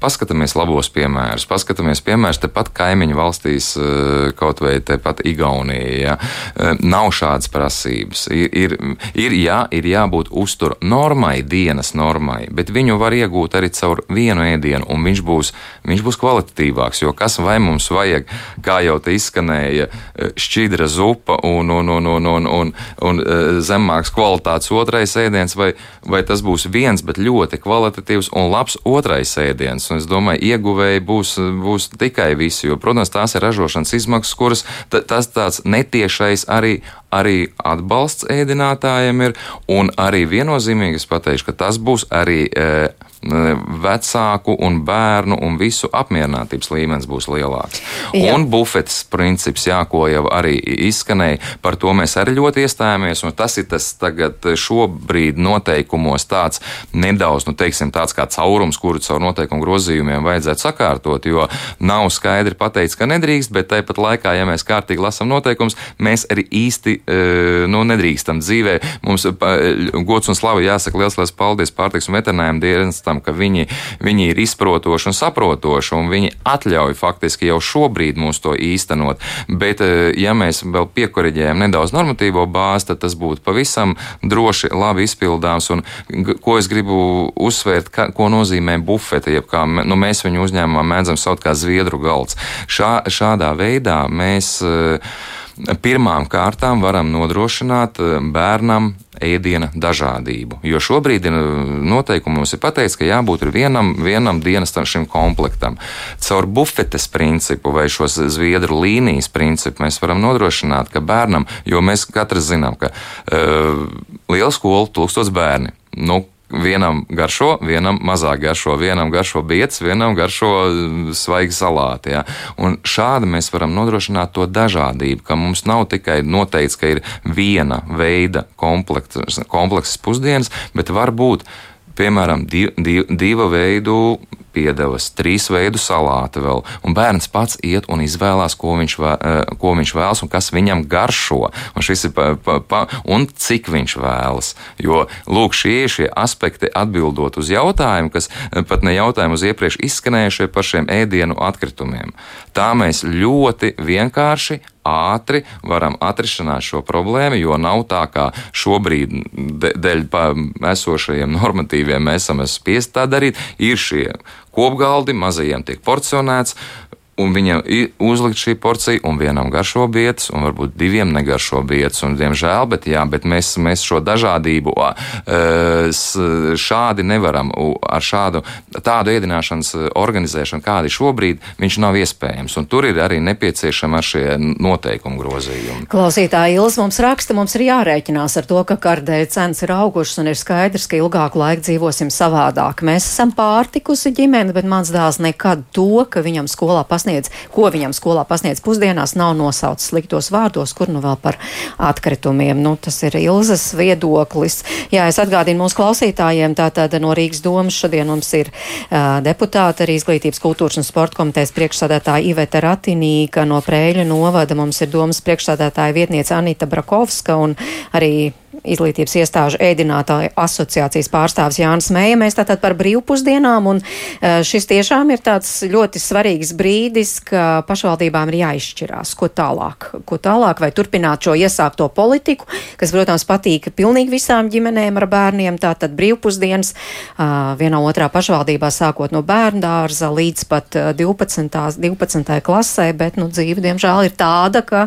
paskatāmies labos piemērus. Paskatāmies piemērus tepat kaimiņu valstīs, eh, kaut vai tepat Igaunijā. Ja. Eh, nav šādas prasības. Ir, ir, ir, jā, ir jābūt uztur normai, dienas normai, bet viņu var iegūt arī caur vienu ēdienu, un viņš būs, viņš būs kvalitatīvāks. Jo kas vai mums vajag, kā jau te izskanēja, eh, šķidra zupa un, un, un, un, un, un, un zemāks kvalitātes otrais ēdiens, vai, vai tas būs viens, bet ļoti kvalitatīvs un labs otrais ēdiens procents. Un es domāju, ieguvēji būs, būs tikai visi, jo, protams, tās ir ražošanas izmaksas, kuras tas tāds netiešais arī, arī atbalsts ēdinātājiem ir. Un arī viennozīmīgi es pateikšu, ka tas būs arī. E, vecāku un bērnu un visu apmierinātības līmenis būs lielāks. Jā. Un bufetes princips, jā, ko jau arī izskanēja, par to mēs arī ļoti iestājāmies, un tas ir tas tagad šobrīd noteikumos tāds nedaudz, nu, teiksim, tāds kā caurums, kuru caur noteikumu grozījumiem vajadzētu sakārtot, jo nav skaidri pateikts, ka nedrīkst, bet tāpat laikā, ja mēs kārtīgi lasam noteikumus, mēs arī īsti, nu, nedrīkstam dzīvē. Mums gods un slava jāsaka liels, liels paldies pārtiks un veterinājiem dienestam tam, ka viņi, viņi ir izprotoši un saprotoši, un viņi atļauj faktiski jau šobrīd mums to īstenot. Bet, eh, ja mēs vēl piekoriģējam nedaudz normatīvo bāzi, tad tas būtu pavisam droši, labi izpildāms. Un, ko es gribu uzsvērt, ka, ko nozīmē bufete, jeb kā nu, mēs viņu uzņēmumā mēdzam saukt kā zviedru galds. Šā, šādā veidā mēs uh, pirmām kārtām varam nodrošināt bērnam ēdiena dažādību. Jo šobrīd ir noteikumi mums ir pateikts, ka jābūt vienam, vienam dienas šim komplektam. Caur bufetes principu vai šo zviedru līnijas principu mēs varam nodrošināt, ka bērnam, jo mēs katrs zinām, ka uh, liela skola, tūkstots bērni. Nu, Vienam garšo, vienam mazāk garšo, vienam garšo biets, vienam garšo mm, svaigi salāti. Ja? Un šādi mēs varam nodrošināt to dažādību, ka mums nav tikai noteikts, ka ir viena veida komplekss pusdienas, bet var būt piemēram, div, div, divu veidu piedevas, trīs veidu salāti vēl, un bērns pats iet un izvēlās, ko viņš, vē, eh, ko viņš vēlas un kas viņam garšo, un, pa, pa, pa, un cik viņš vēlas. Jo, lūk, šie ir šie aspekti atbildot uz jautājumu, kas eh, pat ne jautājumu uz iepriekš izskanējušie par šiem ēdienu atkritumiem. Tā mēs ļoti vienkārši ātri varam atrisināt šo problēmu, jo nav tā, kā šobrīd dēļ esošajiem normatīviem mēs esam spiest tā darīt. Ir šie kopgaldi, mazajiem tiek porcionēts, un viņam ir uzlikt šī porcija, un vienam garšo vietas, un varbūt diviem negaršo vietas. Un, diemžēl, bet, jā, bet mēs, mēs šo dažādību šādi nevaram, ar šādu tādu ēdināšanas organizēšanu, kādi šobrīd, viņš nav iespējams. Un tur ir arī nepieciešama šie noteikumu grozījumi. Klausītāji Ilis mums raksta, mums ir jārēķinās ar to, ka kardēļ cenas ir augušas un ir skaidrs, ka ilgāku laiku dzīvosim savādāk. Mēs esam pārtikusi ģimene, bet mans dēls nekad to, ka viņam skolā pasniedz pasniedz, ko viņam skolā pasniedz pusdienās, nav nosaucis sliktos vārdos, kur nu vēl par atkritumiem. Nu, tas ir Ilzas viedoklis. Jā, es atgādinu mūsu klausītājiem, tātad no Rīgas domas šodien mums ir uh, deputāta arī izglītības kultūras un sporta komitejas priekšsādātāja Iveta Ratinīka no Prēļu novada. Mums ir domas priekšsādātāja vietniece Anita Brakovska un arī izglītības iestāžu ēdinātāju asociācijas pārstāvis Jānis Mēja. Mēs tātad par brīvpusdienām, un e, šis tiešām ir tāds ļoti svarīgs brīdis, ka pašvaldībām ir jāizšķirās, ko tālāk, ko tālāk, vai turpināt šo iesākto politiku, kas, protams, patīk pilnīgi visām ģimenēm ar bērniem, tātad brīvpusdienas vienā otrā pašvaldībā sākot no bērndārza līdz pat 12. 12. klasē, bet, nu, dzīve, diemžēl, ir tāda, ka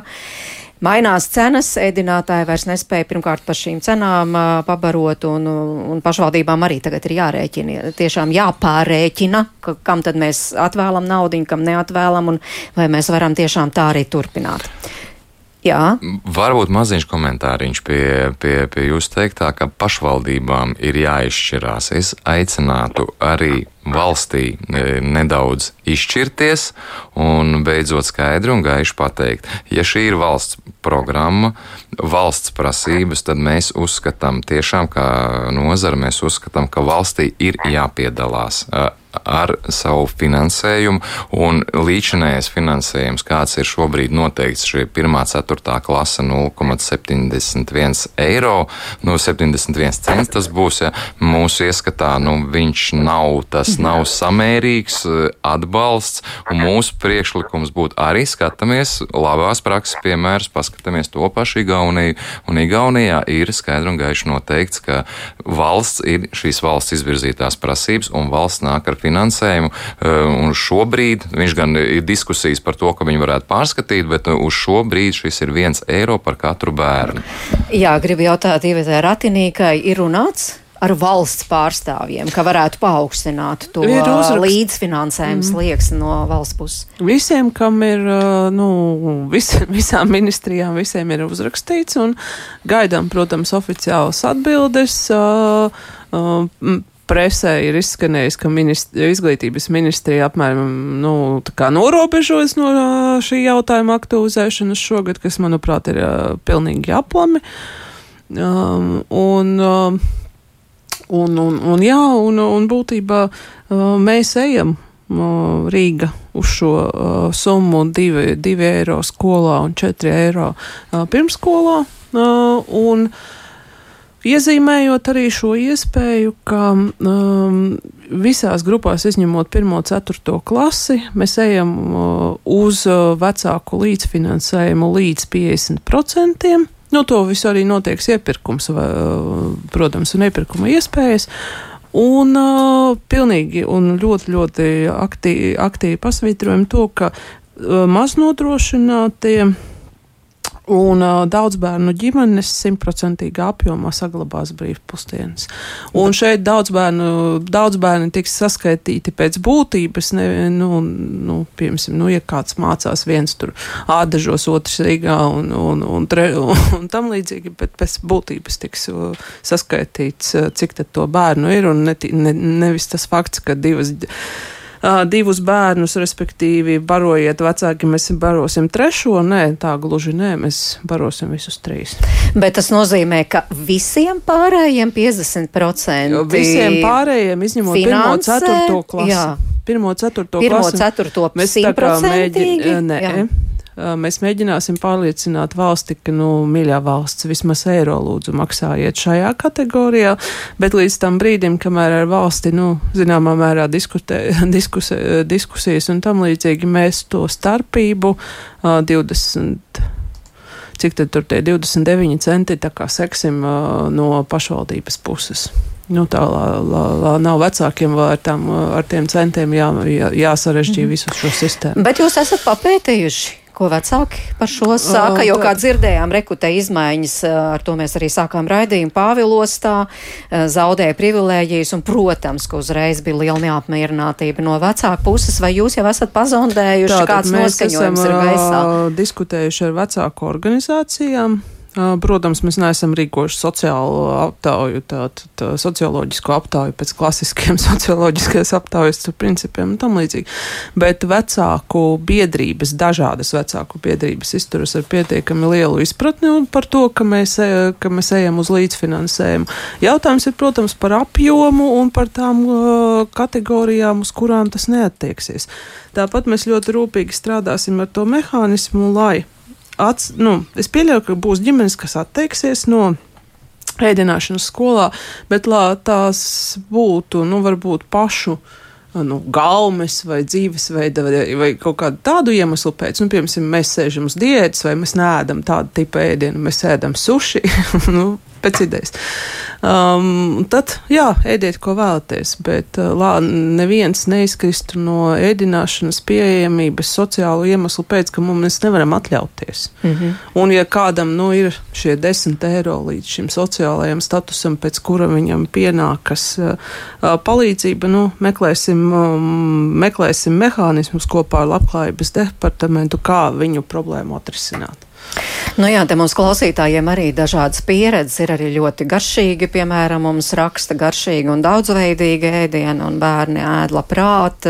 mainās cenas, ēdinātāji vairs nespēja pirmkārt par šīm cenām pabarot, un, un pašvaldībām arī tagad ir jārēķina, tiešām jāpārēķina, ka, kam tad mēs atvēlam naudu, kam neatvēlam, un vai mēs varam tiešām tā arī turpināt. Jā. Varbūt maziņš komentāriņš pie, pie, pie jūsu teiktā, ka pašvaldībām ir jāizšķirās. Es aicinātu arī valstī e, nedaudz izšķirties un beidzot skaidri un gaiši pateikt, ja šī ir valsts programma, valsts prasības, tad mēs uzskatām tiešām, kā nozara, mēs uzskatām, ka valstī ir jāpiedalās ar savu finansējumu, un līdzinējais finansējums, kāds ir šobrīd noteikts, šī 1,4 klase 0,71 eiro, no 71 cents tas būs, ja mūsu ieskatā, nu, viņš nav, tas nav samērīgs atbalsts, un mūsu priekšlikums būtu arī skatāmies labās prakses piemērus, paskatāmies to pašu Igauniju, un Igaunijā ir skaidri un gaiši noteikts, ka valsts ir šīs valsts izvirzītās prasības, un valsts nāk ar finansējumu. Eh, un šobrīd viņš gan ir diskusijas par to, ka viņi varētu pārskatīt, bet eh, uz šo brīdi šis ir viens eiro par katru bērnu. Jā, gribu jautāt, Ivetē Ratinīkai ir runāts? Ar valsts pārstāvjiem, ka varētu paaugstināt to līdzfinansējumu mm. slieksni no valsts puses? Visiem, kam ir, eh, nu, vis, visām ministrijām, visiem ir uzrakstīts un gaidām, protams, oficiālas atbildes. Uh, uh, presē ir izskanējis, ka ministri, izglītības ministrija apmēram nu, norobežojas no šī jautājuma aktualizēšanas šogad, kas, manuprāt, ir uh, pilnīgi aplami. Um, un, um, un, un, un, jā, un, un būtībā uh, mēs ejam uh, Rīga uz šo uh, summu 2 eiro skolā un 4 eiro uh, pirmskolā. Uh, un, Iezīmējot arī šo iespēju, ka um, visās grupās, izņemot 1. un 4. klasi, mēs ejam uh, uz uh, vecāku līdzfinansējumu līdz 50%. Nu, to visu arī notiek iepirkums, vai, uh, protams, un iepirkuma iespējas. Un uh, pilnīgi un ļoti, ļoti aktīvi, aktīvi pasvītrojam to, ka uh, maznodrošinātie Un uh, daudz bērnu ģimenes simtprocentīgā apjomā saglabās brīvpusdienas. Un šeit daudz bērnu, daudz bērni tiks saskaitīti pēc būtības. Ne, nu, nu, piemēram, nu, ja kāds mācās viens tur ādažos, otrs Rīgā un, un, un, tre, un, un tam līdzīgi, bet pēc būtības tiks saskaitīts, cik tad to bērnu ir un ne, ne, nevis tas fakts, ka divas uh, divus bērnus, respektīvi, barojiet vecāki, mēs barosim trešo. Nē, tā gluži nē, mēs barosim visus trīs. Bet tas nozīmē, ka visiem pārējiem 50%. Jo visiem pārējiem, izņemot finansē, 1. 4. klasi. Jā. 1. 4. Pirmo klasi. ceturto Mēs tā kā mēģinām. Mēs mēģināsim pārliecināt valsti, ka, nu, mīļā valsts, vismaz eiro lūdzu maksājiet šajā kategorijā, bet līdz tam brīdim, kamēr ar valsti, nu, zināmā mērā diskutē, diskus, diskusijas un tam līdzīgi, mēs to starpību uh, 20 cik tad tur tie 29 centi tā kā seksim no pašvaldības puses. Nu, tā lá, lá, lá, nav vecākiem ar, tām, ar tiem centiem jā, jā, jāsarežģīja mm -hmm. visu šo sistēmu. Bet jūs esat papētījuši, ko vecāki par šo saka, jo, kā dzirdējām, rekutē izmaiņas, ar to mēs arī sākām raidījumu Pāvilostā, zaudēja privilēģijas, un, protams, ka uzreiz bija liela neapmierinātība no vecāku puses, vai jūs jau esat pazondējuši, Tātad kāds noskaņojums esam, ir gaisā? diskutējuši ar vecāku organizācijām. Protams, mēs neesam rīkojuši sociālo aptauju, tādu tā, socioloģisku aptauju pēc klasiskiem socioloģiskās aptaujas principiem un tam līdzīgi. Bet vecāku biedrības, dažādas vecāku biedrības izturas ar pietiekami lielu izpratni par to, ka mēs, e, ka mēs ejam uz līdzfinansējumu. Jautājums ir, protams, par apjomu un par tām kategorijām, uz kurām tas neattieksies. Tāpat mēs ļoti rūpīgi strādāsim ar to mehānismu, lai ats, nu, es pieļauju, ka būs ģimenes, kas atteiksies no ēdināšanas skolā, bet lai tās būtu, nu, varbūt pašu. Nu, gaumes vai dzīvesveida vai, vai kaut kādu tādu iemeslu pēc, nu, piemēram, mēs sēžam uz diētas vai mēs neēdam tādu tipu ēdienu, mēs ēdam suši, nu, pēc idejas. Um, tad, jā, ēdiet, ko vēlaties, bet uh, lā, neviens neizkristu no ēdināšanas pieejamības sociālu iemeslu pēc, ka mums nevaram atļauties. Mm -hmm. Un, ja kādam nu, ir šie desmit eiro līdz šim sociālajam statusam, pēc kura viņam pienākas uh, uh, palīdzība, nu, meklēsim, um, meklēsim mehānismus kopā ar Labklājības departamentu, kā viņu problēmu atrisināt. Nu jā, te mums klausītājiem arī dažādas pieredzes ir arī ļoti garšīgi. Piemēram, mums raksta garšīgi un daudzveidīgi ēdienu, un bērni ēd labprāt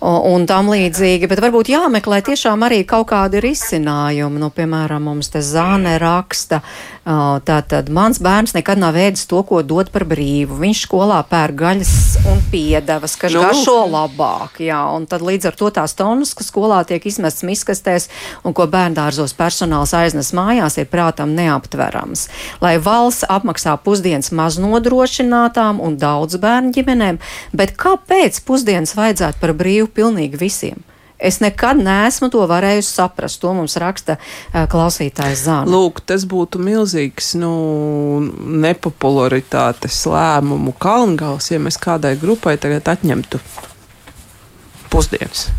un, tam līdzīgi. Bet varbūt jāmeklē tiešām arī kaut kādi risinājumi. Nu, piemēram, mums te zāne raksta, tātad mans bērns nekad nav ēdis to, ko dod par brīvu. Viņš skolā pēr gaļas un piedevas, kas Nu. garšo labāk. Jā, un tad līdz ar to tās tonnas, kas skolā tiek izmestas miskastēs un ko bērndārzos personāls aiznes mājās, ir prātam neaptverams. Lai valsts apmaksā pusdienas maznodrošinātām un daudz bērnu ģimenēm, bet kāpēc pusdienas vajadzētu par brīvu pilnīgi visiem? Es nekad neesmu to varējusi saprast. To mums raksta uh, klausītājs Zāne. Lūk, tas būtu milzīgs nu, nepopularitātes lēmumu kalngals, ja mēs kādai grupai tagad atņemtu pusdienas.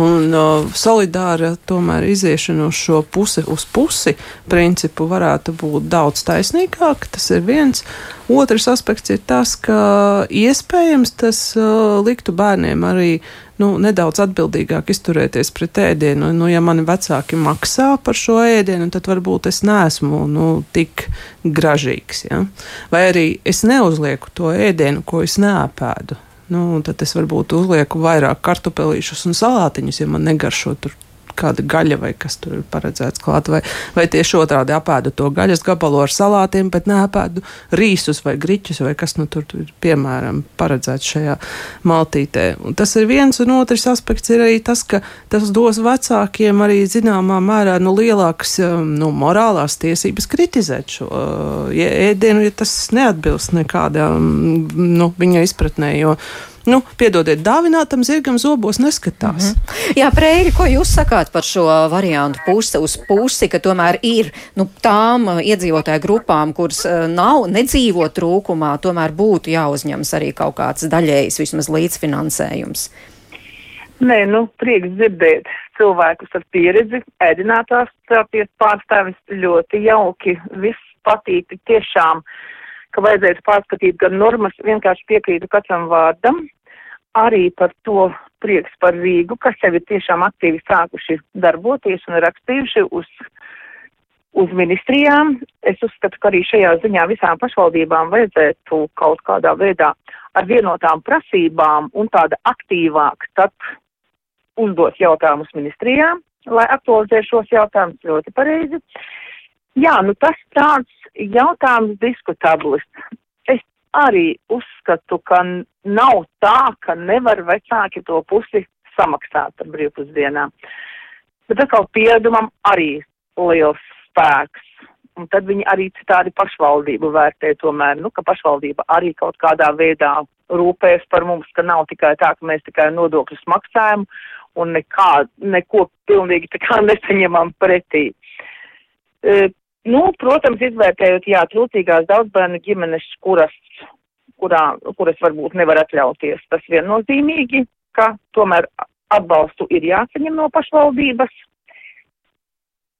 Un uh, solidāra tomēr iziešana uz šo pusi uz pusi principu varētu būt daudz taisnīgāk. Tas ir viens. Otrs aspekts ir tas, ka iespējams tas uh, liktu bērniem arī nu, nedaudz atbildīgāk izturēties pret ēdienu. Nu, ja mani vecāki maksā par šo ēdienu, tad varbūt es neesmu nu, tik gražīgs. Ja? Vai arī es neuzlieku to ēdienu, ko es neapēdu. Nu, tad es varbūt uzlieku vairāk kartupelīšus un salātiņus, ja man negaršo tur kāda gaļa vai kas tur ir paredzēts klāt. Vai, vai tieši otrādi apēdu to gaļas gabalu ar salātiem, bet neapēdu rīsus vai griķus vai kas nu tur ir piemēram paredzēts šajā maltītē. Un tas ir viens un otrs aspekts ir arī tas, ka tas dos vecākiem arī zināmā mērā nu, lielākas um, nu, morālās tiesības kritizēt šo uh, ēdienu, ja tas neatbilst nekādām nu, viņa izpratnē. Jo, Nu, piedodiet, dāvinātam zirgam zobos neskatās. Mm -hmm. Jā, Preiri, ko jūs sakāt par šo variantu pusi uz pusi, ka tomēr ir nu, tām uh, iedzīvotāju grupām, kuras uh, nav nedzīvo trūkumā, tomēr būtu jāuzņemas arī kaut kāds daļējs vismaz līdzfinansējums? Nē, nu, prieks dzirdēt cilvēkus ar pieredzi, ēdinātās terapijas pārstāvis ļoti jauki, viss patīk tiešām, ka vajadzētu pārskatīt gan normas, vienkārši piekrītu katram vārdam, arī par to prieks par Rīgu, kas jau ir tiešām aktīvi sākuši darboties un rakstījuši uz, uz ministrijām. Es uzskatu, ka arī šajā ziņā visām pašvaldībām vajadzētu kaut kādā veidā ar vienotām prasībām un tāda aktīvāk tad uzdot jautājumus ministrijām, lai aktualizē šos jautājumus ļoti pareizi. Jā, nu tas tāds jautājums diskutablis. Arī uzskatu, ka nav tā, ka nevar vecāki to pusi samaksāt par brīvpusdienām. Bet atkal pieredumam arī liels spēks. Un tad viņi arī citādi pašvaldību vērtē tomēr, nu, ka pašvaldība arī kaut kādā veidā rūpēs par mums, ka nav tikai tā, ka mēs tikai nodokļus maksājam un nekā, neko pilnīgi tā kā nesaņemam pretī. E, nu, protams, izvērtējot, jā, trūcīgās daudzbērnu ģimenes, kuras, kurā, kuras varbūt nevar atļauties, tas viennozīmīgi, ka tomēr atbalstu ir jāsaņem no pašvaldības.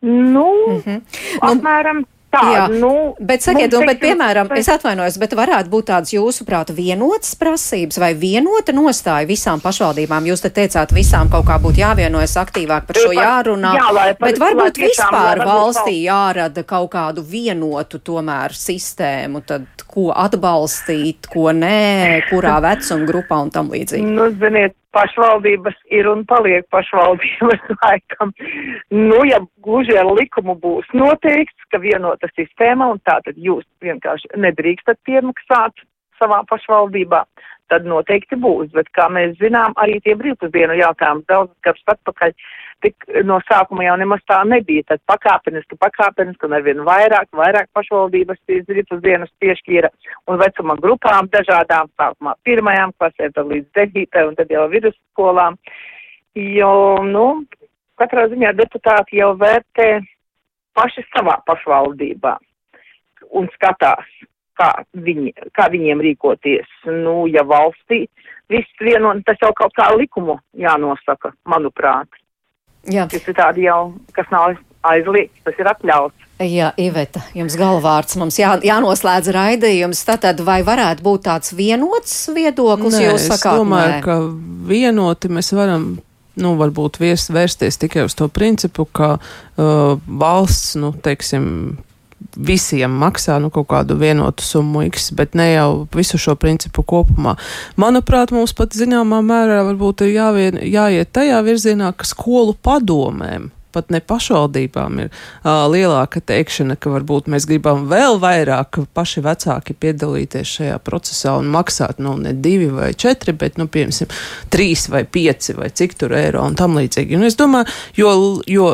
Nu, mm -hmm. apmēram. Nu, Tā, Jā, nu, bet sakiet, un, bet, piemēram, es atvainojos, bet varētu būt tādas jūsuprāt vienotas prasības vai vienota nostāja visām pašvaldībām? Jūs te teicāt, visām kaut kā būtu jāvienojas aktīvāk par šo jārunā, jā, lai, bet varbūt lai vispār lai, valstī jārada kaut kādu vienotu tomēr sistēmu, tad ko atbalstīt, ko nē, kurā vecuma grupā un tam līdzīgi. Nu, ziniet, pašvaldības ir un paliek pašvaldības laikam. Nu, ja gluži ar likumu būs noteikts, ka vienota sistēma un tā tad jūs vienkārši nedrīkstat piemaksāt savā pašvaldībā, tad noteikti būs. Bet, kā mēs zinām, arī tie brīvpusdienu jautājumi daudz gadus atpakaļ tik no sākuma jau nemaz tā nebija. Tad pakāpeniski, pakāpeniski un arvien vairāk, vairāk pašvaldības brīvpusdienas piešķīra un vecuma grupām dažādām, sākumā pirmajām klasēm, tad līdz devītai un tad jau vidusskolām. Jo, nu, katrā ziņā deputāti jau vērtē paši savā pašvaldībā un skatās, kā, viņi, kā viņiem rīkoties. Nu, ja valstī viss vieno, tas jau kaut kā likumu jānosaka, manuprāt. Jā. Tas ir tādi jau, kas nav aizliegts, tas ir atļauts. Jā, Iveta, jums galvārds mums jā, jānoslēdz raidījums. Tātad vai varētu būt tāds vienots viedoklis, nē, jūs sakāt? Es domāju, nē. ka vienoti mēs varam nu, varbūt vies, vērsties tikai uz to principu, ka uh, valsts, nu, teiksim, visiem maksā nu, kaut kādu vienotu summu X, bet ne jau visu šo principu kopumā. Manuprāt, mums pat zināmā mērā varbūt ir jāvien, jāiet tajā virzienā, ka skolu padomēm pat ne pašvaldībām ir uh, lielāka teikšana, ka varbūt mēs gribam vēl vairāk paši vecāki piedalīties šajā procesā un maksāt, nu, ne divi vai četri, bet, nu, piemēram, trīs vai pieci vai cik tur eiro un tam līdzīgi. Un es domāju, jo, jo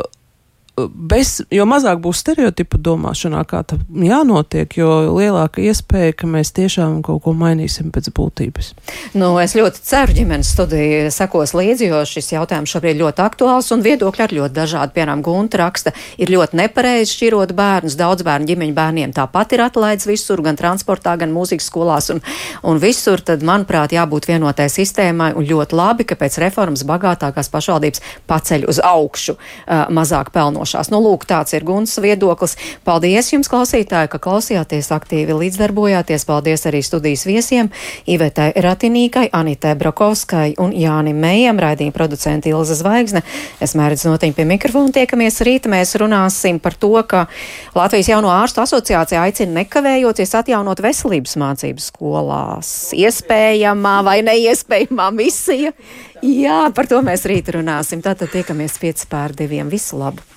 bez, jo mazāk būs stereotipu domāšanā, kā tam jānotiek, jo lielāka iespēja, ka mēs tiešām kaut ko mainīsim pēc būtības. Nu, es ļoti ceru, ģimenes studija sekos līdzi, jo šis jautājums šobrīd ļoti aktuāls un viedokļi ir ļoti dažādi. Piemēram, Gunta raksta, ir ļoti nepareizi šķirot bērnus. Daudz bērnu ģimeņu bērniem tāpat ir atlaids visur, gan transportā, gan mūzikas skolās un, un visur. Tad, manuprāt, jābūt vienotai sistēmai un ļoti labi, ka pēc reformas bagātākās pašvaldības paceļ uz augšu uh, mazāk pelnošanu vienošanās. Nu, lūk, tāds ir Gunas viedoklis. Paldies jums, klausītāji, ka klausījāties aktīvi līdzdarbojāties. Paldies arī studijas viesiem Ivetai Ratinīkai, Anitai Brokovskai un Jānim Mējam, raidījuma producenti Ilza Zvaigzne. Es mērķis notiņu pie mikrofona tiekamies rīt. Mēs runāsim par to, ka Latvijas jauno ārstu asociācija aicina nekavējoties atjaunot veselības mācības skolās. Iespējamā vai neiespējamā misija. Jā, par to mēs rīt runāsim. Tātad tiekamies 5 pār 2. Visu labu!